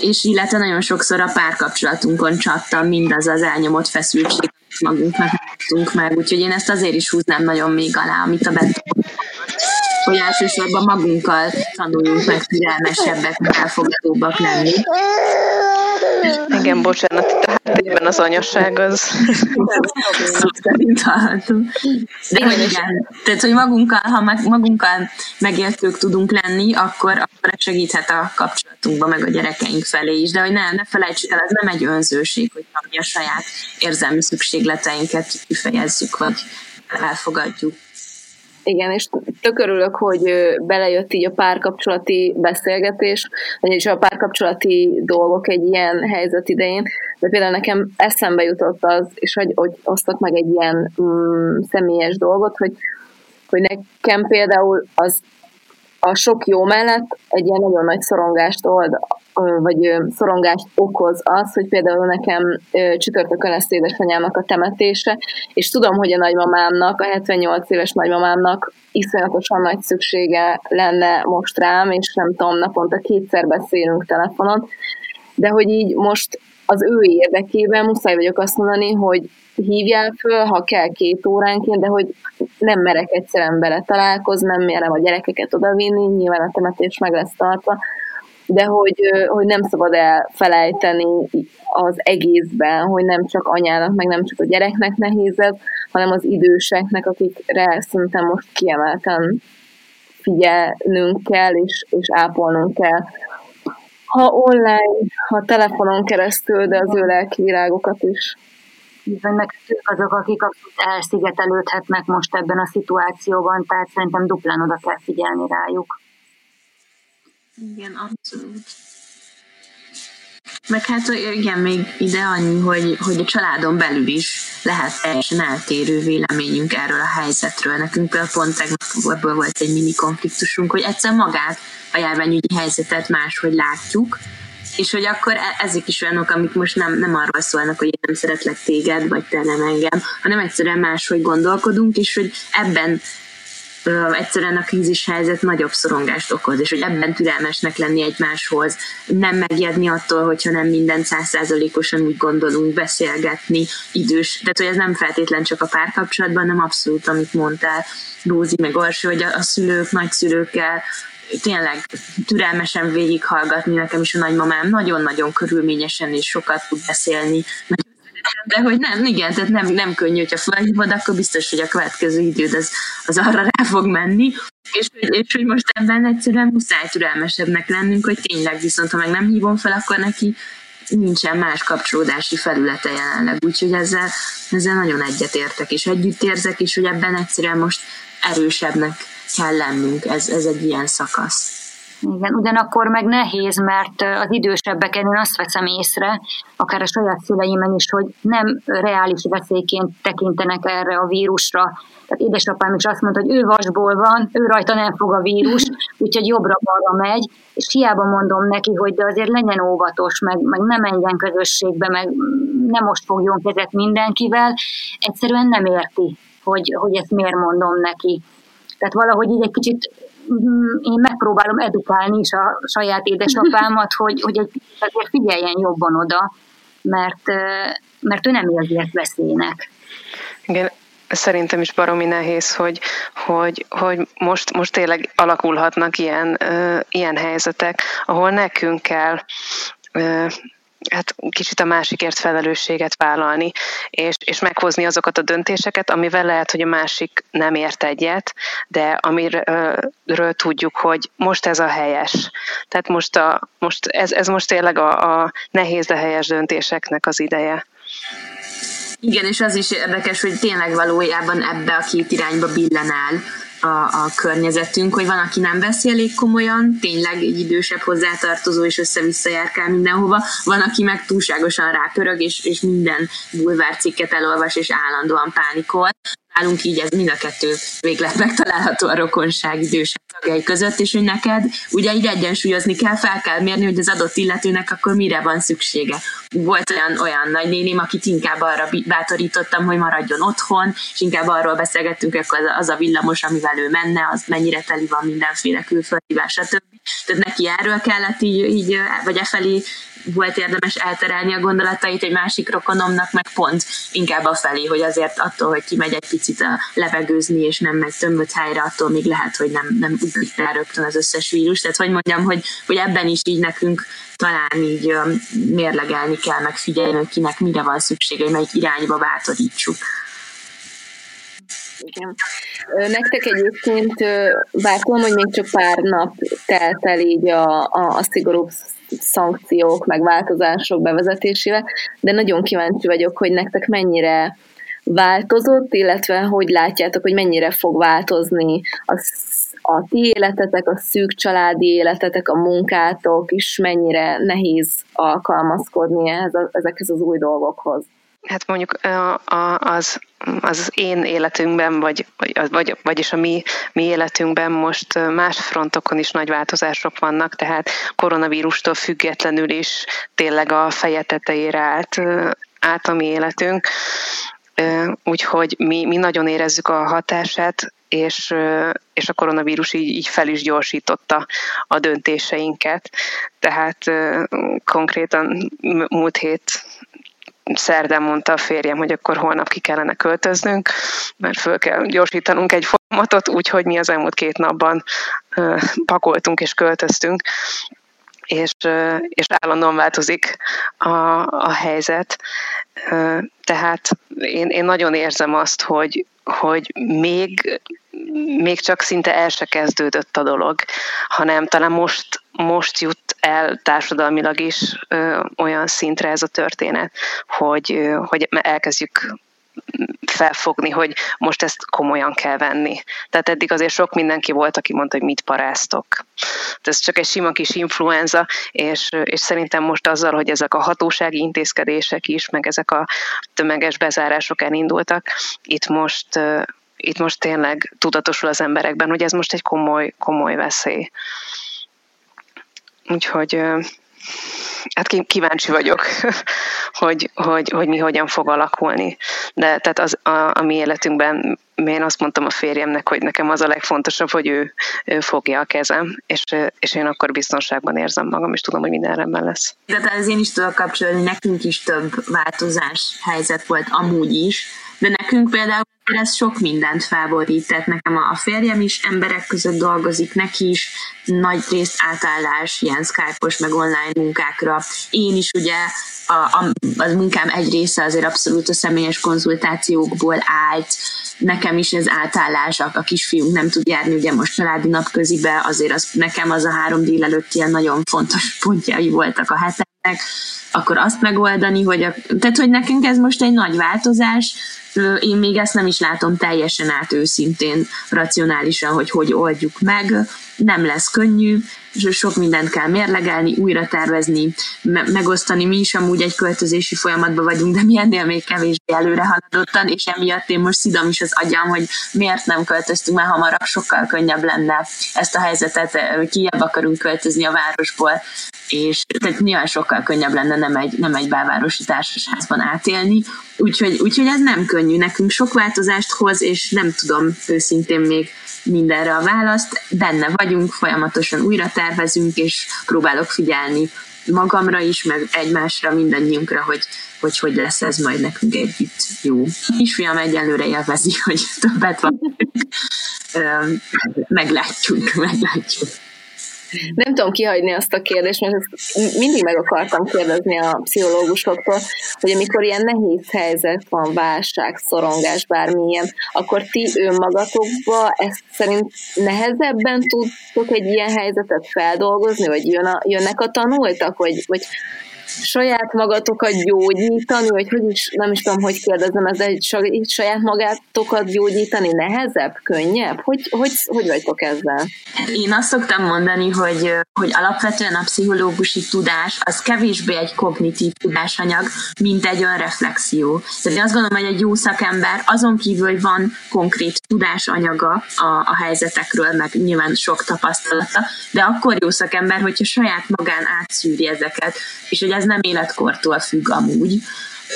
és illetve nagyon sokszor a párkapcsolatunkon csattam mindaz az elnyomott feszültség, magunknak meg, úgyhogy én ezt azért is húznám nagyon még alá, amit a Beto hogy elsősorban magunkkal tanuljunk meg türelmesebbek, meg elfogadóbbak lenni. Igen, bocsánat, itt a háttérben az anyasság az... Szerint De hogy igen, tehát, hogy magunkkal, ha magunkkal megértők tudunk lenni, akkor, akkor segíthet a kapcsolatunkban, meg a gyerekeink felé is. De hogy ne, ne felejtsük el, ez nem egy önzőség, hogy mi a saját érzelmi szükségleteinket kifejezzük, vagy elfogadjuk. Igen, és tök hogy belejött így a párkapcsolati beszélgetés, vagyis a párkapcsolati dolgok egy ilyen helyzet idején, de például nekem eszembe jutott az, és hogy, hogy osztok meg egy ilyen mm, személyes dolgot, hogy, hogy nekem például az a sok jó mellett egy ilyen nagyon nagy szorongást old, vagy szorongást okoz az, hogy például nekem csütörtökön lesz édesanyámnak a temetése, és tudom, hogy a nagymamámnak, a 78 éves nagymamámnak iszonyatosan nagy szüksége lenne most rám, és nem tudom, naponta kétszer beszélünk telefonon, de hogy így most az ő érdekében muszáj vagyok azt mondani, hogy hívjál föl, ha kell két óránként, de hogy nem merek egyszerűen bele találkozni, nem merem a gyerekeket odavinni, nyilván a temetés meg lesz tartva, de hogy, hogy nem szabad elfelejteni az egészben, hogy nem csak anyának, meg nem csak a gyereknek nehéz ez, hanem az időseknek, akikre szerintem most kiemelten figyelnünk kell, és, és ápolnunk kell. Ha online, ha telefonon keresztül, de az ő lelki világokat is hiszen meg ők azok, akik elszigetelődhetnek most ebben a szituációban, tehát szerintem duplán oda kell figyelni rájuk. Igen, abszolút. Meg hát igen, még ide annyi, hogy, hogy a családon belül is lehet teljesen eltérő véleményünk erről a helyzetről. Nekünk például pont tegnap volt egy mini konfliktusunk, hogy egyszer magát a járványügyi helyzetet máshogy látjuk, és hogy akkor e- ezek is olyanok, amik most nem, nem arról szólnak, hogy én nem szeretlek téged, vagy te nem engem, hanem egyszerűen máshogy gondolkodunk, és hogy ebben egyszerűen a krízis helyzet nagyobb szorongást okoz, és hogy ebben türelmesnek lenni egymáshoz, nem megijedni attól, hogyha nem minden százszázalékosan úgy gondolunk, beszélgetni, idős, tehát hogy ez nem feltétlen csak a párkapcsolatban, hanem abszolút, amit mondtál, Rózi meg Orsi, hogy a, a szülők, nagyszülőkkel tényleg türelmesen végighallgatni, nekem is a nagymamám nagyon-nagyon körülményesen és sokat tud beszélni, de hogy nem, igen, tehát nem, nem könnyű, hogyha felhívod, akkor biztos, hogy a következő időd az, az arra rá fog menni, és, és hogy most ebben egyszerűen muszáj türelmesebbnek lennünk, hogy tényleg viszont, ha meg nem hívom fel, akkor neki nincsen más kapcsolódási felülete jelenleg, úgyhogy ezzel, ezzel nagyon egyetértek, és együtt érzek, és hogy ebben egyszerűen most erősebbnek kell lennünk, ez, ez egy ilyen szakasz. Igen, ugyanakkor meg nehéz, mert az idősebbeken én azt veszem észre, akár a saját szüleimen is, hogy nem reális veszélyként tekintenek erre a vírusra. Tehát édesapám is azt mondta, hogy ő vasból van, ő rajta nem fog a vírus, [laughs] úgyhogy jobbra-balra megy, és hiába mondom neki, hogy de azért legyen óvatos, meg, meg nem menjen közösségbe, meg nem most fogjon kezet mindenkivel, egyszerűen nem érti, hogy, hogy ezt miért mondom neki. Tehát valahogy így egy kicsit én megpróbálom edukálni is a saját édesapámat, [laughs] hogy, hogy egy azért figyeljen jobban oda, mert, mert ő nem érzi ezt veszélynek. Igen, szerintem is baromi nehéz, hogy, hogy, hogy most, most tényleg alakulhatnak ilyen, ilyen helyzetek, ahol nekünk kell hát kicsit a másikért felelősséget vállalni, és, és meghozni azokat a döntéseket, amivel lehet, hogy a másik nem ért egyet, de amiről tudjuk, hogy most ez a helyes. Tehát most, a, most ez, ez most tényleg a, a nehéz, de helyes döntéseknek az ideje. Igen, és az is érdekes, hogy tényleg valójában ebbe a két irányba billen el a, a környezetünk, hogy van, aki nem veszi elég komolyan, tényleg egy idősebb hozzátartozó, és össze-vissza járkál mindenhova, van, aki meg túlságosan rápörög, és, és minden bulvárcikket elolvas, és állandóan pánikol. Nálunk így ez mind a kettő véglet megtalálható a rokonság idősebb tagjai között, és hogy neked ugye így egyensúlyozni kell, fel kell mérni, hogy az adott illetőnek akkor mire van szüksége. Volt olyan, olyan nagynéném, akit inkább arra bátorítottam, hogy maradjon otthon, és inkább arról beszélgettünk, hogy az a villamos, amivel ő menne, az mennyire teli van mindenféle külföldi, stb Tehát neki erről kellett így, így vagy e felé volt érdemes elterelni a gondolatait egy másik rokonomnak, meg pont inkább a felé, hogy azért attól, hogy kimegy egy picit a levegőzni, és nem megy tömött helyre, attól még lehet, hogy nem, nem ugrik rá rögtön az összes vírus. Tehát hogy mondjam, hogy, hogy ebben is így nekünk talán így mérlegelni kell, meg figyelni, hogy kinek mire van szüksége, hogy melyik irányba bátorítsuk. Igen. Nektek egyébként, bár tudom, hogy még csak pár nap telt el így a, a, a szigorúbb szankciók, meg változások bevezetésével, de nagyon kíváncsi vagyok, hogy nektek mennyire változott, illetve hogy látjátok, hogy mennyire fog változni a, a ti életetek, a szűk családi életetek, a munkátok, és mennyire nehéz alkalmazkodni ehhez, ezekhez az új dolgokhoz. Hát mondjuk az, az én életünkben, vagy, vagy, vagyis a mi, mi életünkben most más frontokon is nagy változások vannak, tehát koronavírustól függetlenül is tényleg a feje tetejére állt, állt a mi életünk. Úgyhogy mi, mi nagyon érezzük a hatását, és, és a koronavírus így, így fel is gyorsította a döntéseinket. Tehát konkrétan múlt hét szerdán mondta a férjem, hogy akkor holnap ki kellene költöznünk, mert föl kell gyorsítanunk egy folyamatot, úgyhogy mi az elmúlt két napban pakoltunk és költöztünk, és, és állandóan változik a, a helyzet. Tehát én, én nagyon érzem azt, hogy, hogy még, még csak szinte el se kezdődött a dolog, hanem talán most, most jut el társadalmilag is ö, olyan szintre ez a történet, hogy, ö, hogy elkezdjük felfogni, hogy most ezt komolyan kell venni. Tehát eddig azért sok mindenki volt, aki mondta, hogy mit paráztok. Ez csak egy sima kis influenza, és, és szerintem most azzal, hogy ezek a hatósági intézkedések is, meg ezek a tömeges bezárások elindultak, itt most itt most tényleg tudatosul az emberekben, hogy ez most egy komoly, komoly veszély. Úgyhogy hát kíváncsi vagyok, [laughs] hogy, hogy, hogy mi hogyan fog alakulni. De tehát az, a, a mi életünkben én azt mondtam a férjemnek, hogy nekem az a legfontosabb, hogy ő, ő fogja a kezem, és, és én akkor biztonságban érzem magam, és tudom, hogy minden rendben lesz. De ez én is tudok kapcsolni, nekünk is több változás helyzet volt amúgy is, de nekünk például ez sok mindent felborít, tehát nekem a férjem is emberek között dolgozik, neki is nagy részt átállás ilyen Skype-os meg online munkákra. Én is ugye a, a, az munkám egy része azért abszolút a személyes konzultációkból állt, nekem is ez átállás, a, a kisfiunk nem tud járni ugye most családi napközibe, azért az, nekem az a három délelőtt ilyen nagyon fontos pontjai voltak a heteknek, akkor azt megoldani, hogy a, tehát hogy nekünk ez most egy nagy változás, én még ezt nem is látom teljesen át őszintén, racionálisan, hogy hogy oldjuk meg. Nem lesz könnyű, sok mindent kell mérlegelni, újra tervezni, me- megosztani. Mi is amúgy egy költözési folyamatban vagyunk, de mi ennél még kevésbé előre haladottan, és emiatt én most szidom is az agyam, hogy miért nem költöztünk már hamarabb, sokkal könnyebb lenne ezt a helyzetet, kiebb akarunk költözni a városból, és tehát nyilván sokkal könnyebb lenne nem egy, nem egy belvárosi társasházban átélni, úgyhogy, úgyhogy ez nem könnyű, nekünk sok változást hoz, és nem tudom őszintén még mindenre a választ, benne vagyunk, folyamatosan újra tervezünk, és próbálok figyelni magamra is, meg egymásra, mindannyiunkra, hogy hogy, hogy lesz ez majd nekünk együtt jó. Kisfiam egyelőre élvezi, hogy többet van. meglátjuk, meglátjuk. Nem tudom kihagyni azt a kérdést, mert ezt mindig meg akartam kérdezni a pszichológusoktól, hogy amikor ilyen nehéz helyzet van, válság, szorongás, bármilyen, akkor ti önmagatokba ezt szerint nehezebben tudtok egy ilyen helyzetet feldolgozni, vagy jön a, jönnek a tanultak, vagy, vagy saját magatokat gyógyítani, vagy hogy is, nem is tudom, hogy kérdezem, ez egy saját magatokat gyógyítani nehezebb, könnyebb? Hogy, hogy, hogy vagytok ezzel? Én azt szoktam mondani, hogy, hogy alapvetően a pszichológusi tudás az kevésbé egy kognitív tudásanyag, mint egy önreflexió. Tehát én azt gondolom, hogy egy jó szakember azon kívül, hogy van konkrét tudásanyaga a, a helyzetekről, meg nyilván sok tapasztalata, de akkor jó szakember, hogyha saját magán átszűri ezeket, és hogy ez nem életkortól függ amúgy.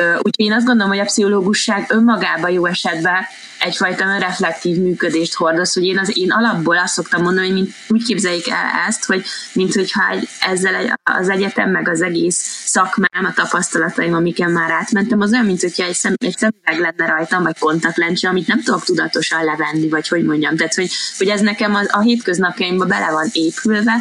Úgyhogy én azt gondolom, hogy a pszichológusság önmagában jó esetben egyfajta önreflektív működést hordoz, hogy én, az, én alapból azt szoktam mondani, hogy mint, úgy képzeljék el ezt, hogy mint hogyha egy, ezzel egy, az egyetem, meg az egész szakmám, a tapasztalataim, amiken már átmentem, az olyan, mint hogyha egy, szem, egy szemüveg lenne rajtam, vagy kontaktlencse, amit nem tudok tudatosan levenni, vagy hogy mondjam. Tehát, hogy, hogy ez nekem a, a hétköznapjaimban bele van épülve,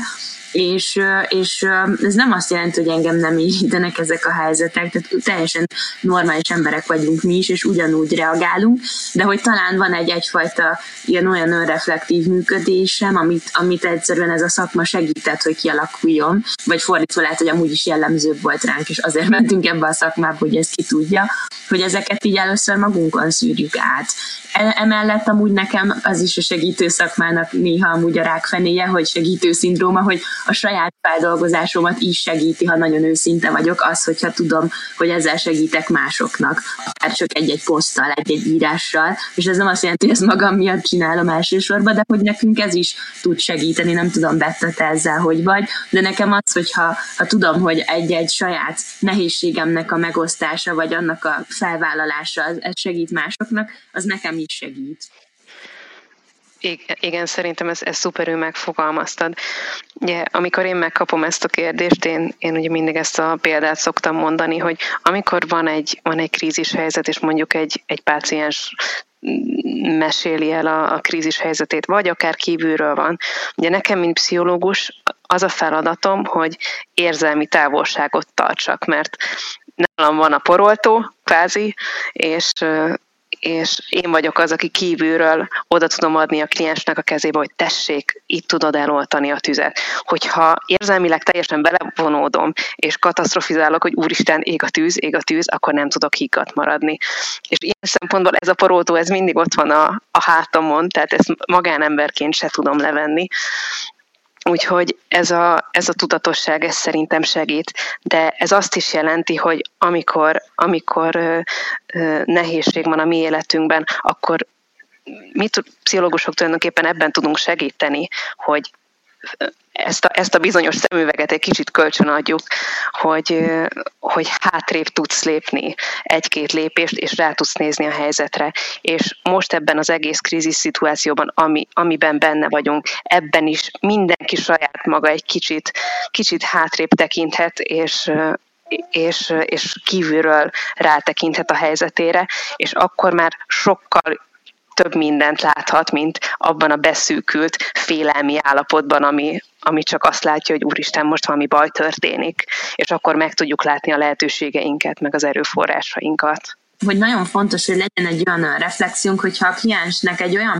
és, és ez nem azt jelenti, hogy engem nem érintenek ezek a helyzetek, tehát teljesen normális emberek vagyunk mi is, és ugyanúgy reagálunk, de hogy talán van egy egyfajta ilyen olyan önreflektív működésem, amit, amit egyszerűen ez a szakma segített, hogy kialakuljon, vagy fordítva lehet, hogy amúgy is jellemzőbb volt ránk, és azért mentünk ebbe a szakmába, hogy ezt ki tudja, hogy ezeket így először magunkon szűrjük át. E, emellett amúgy nekem az is a segítő szakmának néha amúgy a rákfenéje, hogy segítő szindróma, hogy a saját feldolgozásomat is segíti, ha nagyon őszinte vagyok, az, hogyha tudom, hogy ezzel segítek másoknak, akár csak egy-egy poszttal, egy-egy írással, és ez nem azt jelenti, hogy ezt magam miatt csinálom elsősorban, de hogy nekünk ez is tud segíteni, nem tudom, Betta, ezzel hogy vagy, de nekem az, hogyha ha tudom, hogy egy-egy saját nehézségemnek a megosztása, vagy annak a felvállalása, ez segít másoknak, az nekem is segít. Igen, szerintem ez, ez szuperül megfogalmaztad. Ugye, amikor én megkapom ezt a kérdést, én, én ugye mindig ezt a példát szoktam mondani, hogy amikor van egy, van egy krízis helyzet, és mondjuk egy, egy páciens meséli el a, a krízis helyzetét, vagy akár kívülről van. Ugye nekem, mint pszichológus, az a feladatom, hogy érzelmi távolságot tartsak, mert nálam van a poroltó, kvázi, és és én vagyok az, aki kívülről oda tudom adni a kliensnek a kezébe, hogy tessék, itt tudod eloltani a tüzet. Hogyha érzelmileg teljesen belevonódom, és katasztrofizálok, hogy úristen, ég a tűz, ég a tűz, akkor nem tudok higgadt maradni. És ilyen szempontból ez a porótó, ez mindig ott van a, a hátamon, tehát ezt magánemberként se tudom levenni. Úgyhogy ez a, ez a tudatosság, ez szerintem segít, de ez azt is jelenti, hogy amikor, amikor ö, ö, nehézség van a mi életünkben, akkor mi pszichológusok tulajdonképpen ebben tudunk segíteni, hogy ezt a, ezt a bizonyos szemüveget egy kicsit kölcsönadjuk, hogy, hogy hátrébb tudsz lépni egy-két lépést, és rá tudsz nézni a helyzetre. És most ebben az egész krízis szituációban, ami, amiben benne vagyunk, ebben is mindenki saját maga egy kicsit, kicsit hátrébb tekinthet, és, és, és kívülről rátekinthet a helyzetére, és akkor már sokkal több mindent láthat, mint abban a beszűkült félelmi állapotban, ami, ami csak azt látja, hogy úristen, most valami baj történik, és akkor meg tudjuk látni a lehetőségeinket, meg az erőforrásainkat. Hogy nagyon fontos, hogy legyen egy olyan reflexiónk, hogyha a kliensnek egy olyan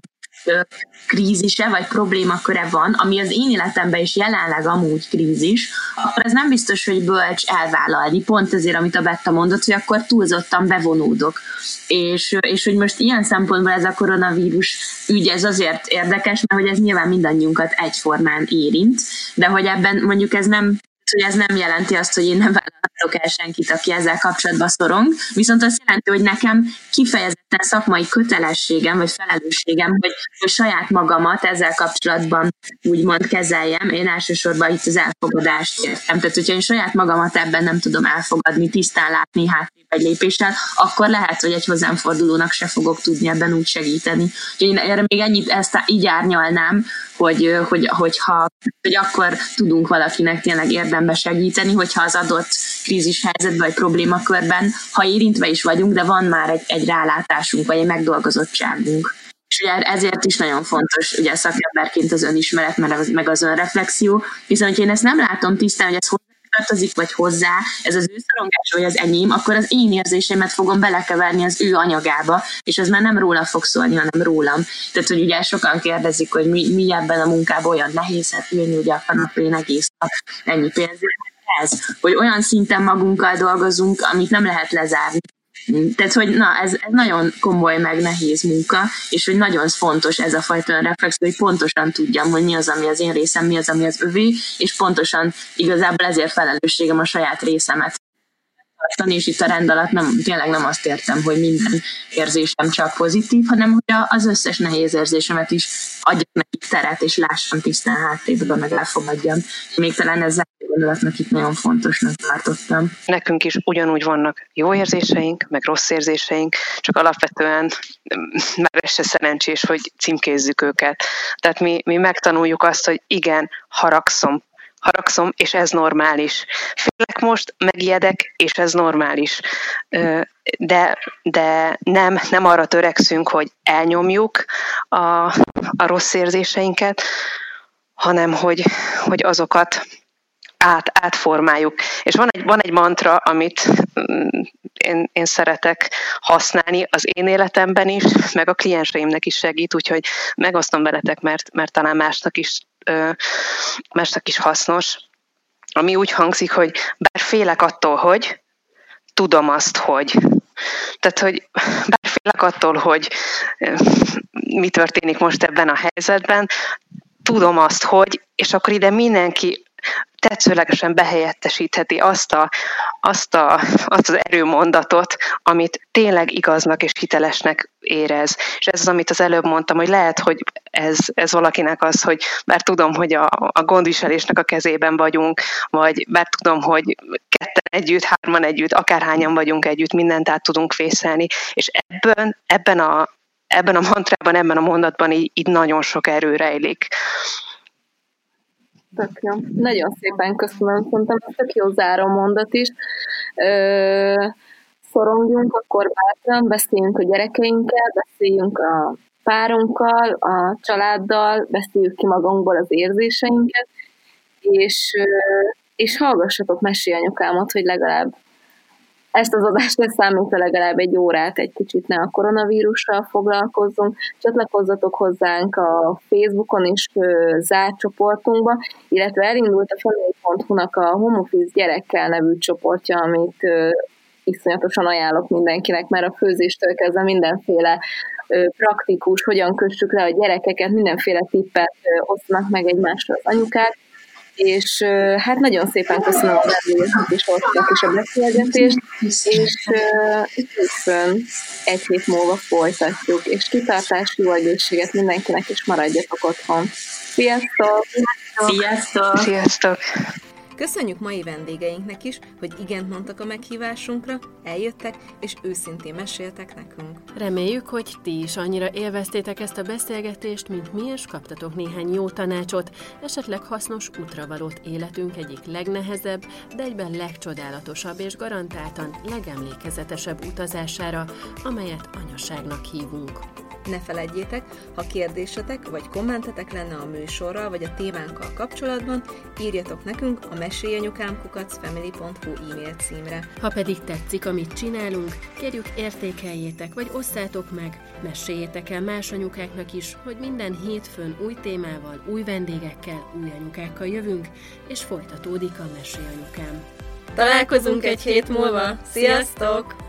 krízise vagy problémaköre van, ami az én életemben is jelenleg amúgy krízis, akkor ez nem biztos, hogy bölcs elvállalni, pont ezért, amit a Betta mondott, hogy akkor túlzottan bevonódok. És, és hogy most ilyen szempontból ez a koronavírus ügy, ez azért érdekes, mert hogy ez nyilván mindannyiunkat egyformán érint, de hogy ebben mondjuk ez nem hogy ez nem jelenti azt, hogy én nem vállalhatok el senkit, aki ezzel kapcsolatban szorong, viszont azt jelenti, hogy nekem kifejezetten szakmai kötelességem vagy felelősségem, hogy, hogy saját magamat ezzel kapcsolatban úgymond kezeljem. Én elsősorban itt az elfogadást értem. Tehát, hogyha én saját magamat ebben nem tudom elfogadni, tisztán látni hátrébb egy lépéssel, akkor lehet, hogy egy hozzám fordulónak se fogok tudni ebben úgy segíteni. Úgyhogy én erre még ennyit ezt így árnyalnám, hogy, hogy, hogyha, hogy akkor tudunk valakinek tényleg érdembe segíteni, hogyha az adott krízis helyzetben vagy problémakörben, ha érintve is vagyunk, de van már egy, egy rálátásunk, vagy egy megdolgozottságunk. És ugye ezért is nagyon fontos ugye szakemberként az önismeret, meg az önreflexió, viszont én ezt nem látom tisztán, hogy ez tartozik, vagy hozzá, ez az ő szorongás, vagy az enyém, akkor az én érzésemet fogom belekeverni az ő anyagába, és ez már nem róla fog szólni, hanem rólam. Tehát, hogy ugye sokan kérdezik, hogy mi, mi ebben a munkában olyan nehéz, hát ülni ugye a kanapén egész nap, ennyi pénzért. Ez, hogy olyan szinten magunkkal dolgozunk, amit nem lehet lezárni. Tehát, hogy na, ez, ez nagyon komoly, meg nehéz munka, és hogy nagyon fontos ez a fajta reflexió, hogy pontosan tudjam, hogy mi az, ami az én részem, mi az, ami az övé, és pontosan igazából ezért felelősségem a saját részemet tartani, és itt a rend alatt nem, tényleg nem azt értem, hogy minden érzésem csak pozitív, hanem hogy az összes nehéz érzésemet is adjak neki teret, és lássam tisztán háttébről, meg elfogadjam. Még talán ezzel gondolatnak itt nagyon fontosnak tartottam. Nekünk is ugyanúgy vannak jó érzéseink, meg rossz érzéseink, csak alapvetően már ez se szerencsés, hogy címkézzük őket. Tehát mi, mi megtanuljuk azt, hogy igen, haragszom, haragszom, és ez normális. Félek most, megijedek, és ez normális. De, de nem, nem arra törekszünk, hogy elnyomjuk a, a rossz érzéseinket, hanem hogy, hogy azokat át, átformáljuk. És van egy, van egy mantra, amit mm, én, én szeretek használni az én életemben is, meg a klienseimnek is segít, úgyhogy megosztom veletek, mert, mert talán másnak is, másnak is hasznos. Ami úgy hangzik, hogy bár félek attól, hogy tudom azt, hogy. Tehát, hogy bár félek attól, hogy mi történik most ebben a helyzetben, tudom azt, hogy, és akkor ide mindenki tetszőlegesen behelyettesítheti azt, a, azt, a, azt az erőmondatot, amit tényleg igaznak és hitelesnek érez. És ez az, amit az előbb mondtam, hogy lehet, hogy ez, ez valakinek az, hogy bár tudom, hogy a, a gondviselésnek a kezében vagyunk, vagy bár tudom, hogy ketten együtt, hárman együtt, akárhányan vagyunk együtt, mindent át tudunk vészelni, és ebben, ebben a ebben a mantrában, ebben a mondatban így, így nagyon sok erő rejlik. Tök jó. Nagyon szépen köszönöm, szerintem tök jó záró mondat is. Ö, szorongjunk, akkor bátran, beszéljünk a gyerekeinkkel, beszéljünk a párunkkal, a családdal, beszéljük ki magunkból az érzéseinket, és, és hallgassatok mesélyanyukámat, hogy legalább ezt az adást ez számítva legalább egy órát egy kicsit ne a koronavírussal foglalkozzunk. Csatlakozzatok hozzánk a Facebookon is zárt csoportunkba, illetve elindult a family.hu-nak a Home Office gyerekkel nevű csoportja, amit iszonyatosan ajánlok mindenkinek, mert a főzéstől kezdve mindenféle praktikus, hogyan kössük le a gyerekeket, mindenféle tippet osztanak meg egymásra az anyukák, és hát nagyon szépen köszönöm a vendégeknek és Ortinak is a beszélgetést, és hétfőn egy hét múlva folytatjuk, és kitartás, jó egészséget mindenkinek, és maradjatok otthon. Sziasztok! Sziasztok! Sziasztok! Köszönjük mai vendégeinknek is, hogy igent mondtak a meghívásunkra, eljöttek és őszintén meséltek nekünk. Reméljük, hogy ti is annyira élveztétek ezt a beszélgetést, mint mi, és kaptatok néhány jó tanácsot, esetleg hasznos útravalót életünk egyik legnehezebb, de egyben legcsodálatosabb és garantáltan legemlékezetesebb utazására, amelyet anyaságnak hívunk. Ne feledjétek, ha kérdésetek vagy kommentetek lenne a műsorral vagy a témánkkal kapcsolatban, írjatok nekünk a mesélyanyukámkukacfamily.hu e-mail címre. Ha pedig tetszik, amit csinálunk, kérjük értékeljétek vagy osszátok meg, meséljétek el más anyukáknak is, hogy minden hétfőn új témával, új vendégekkel, új anyukákkal jövünk, és folytatódik a Mesélyanyukám. Találkozunk egy hét múlva! Sziasztok!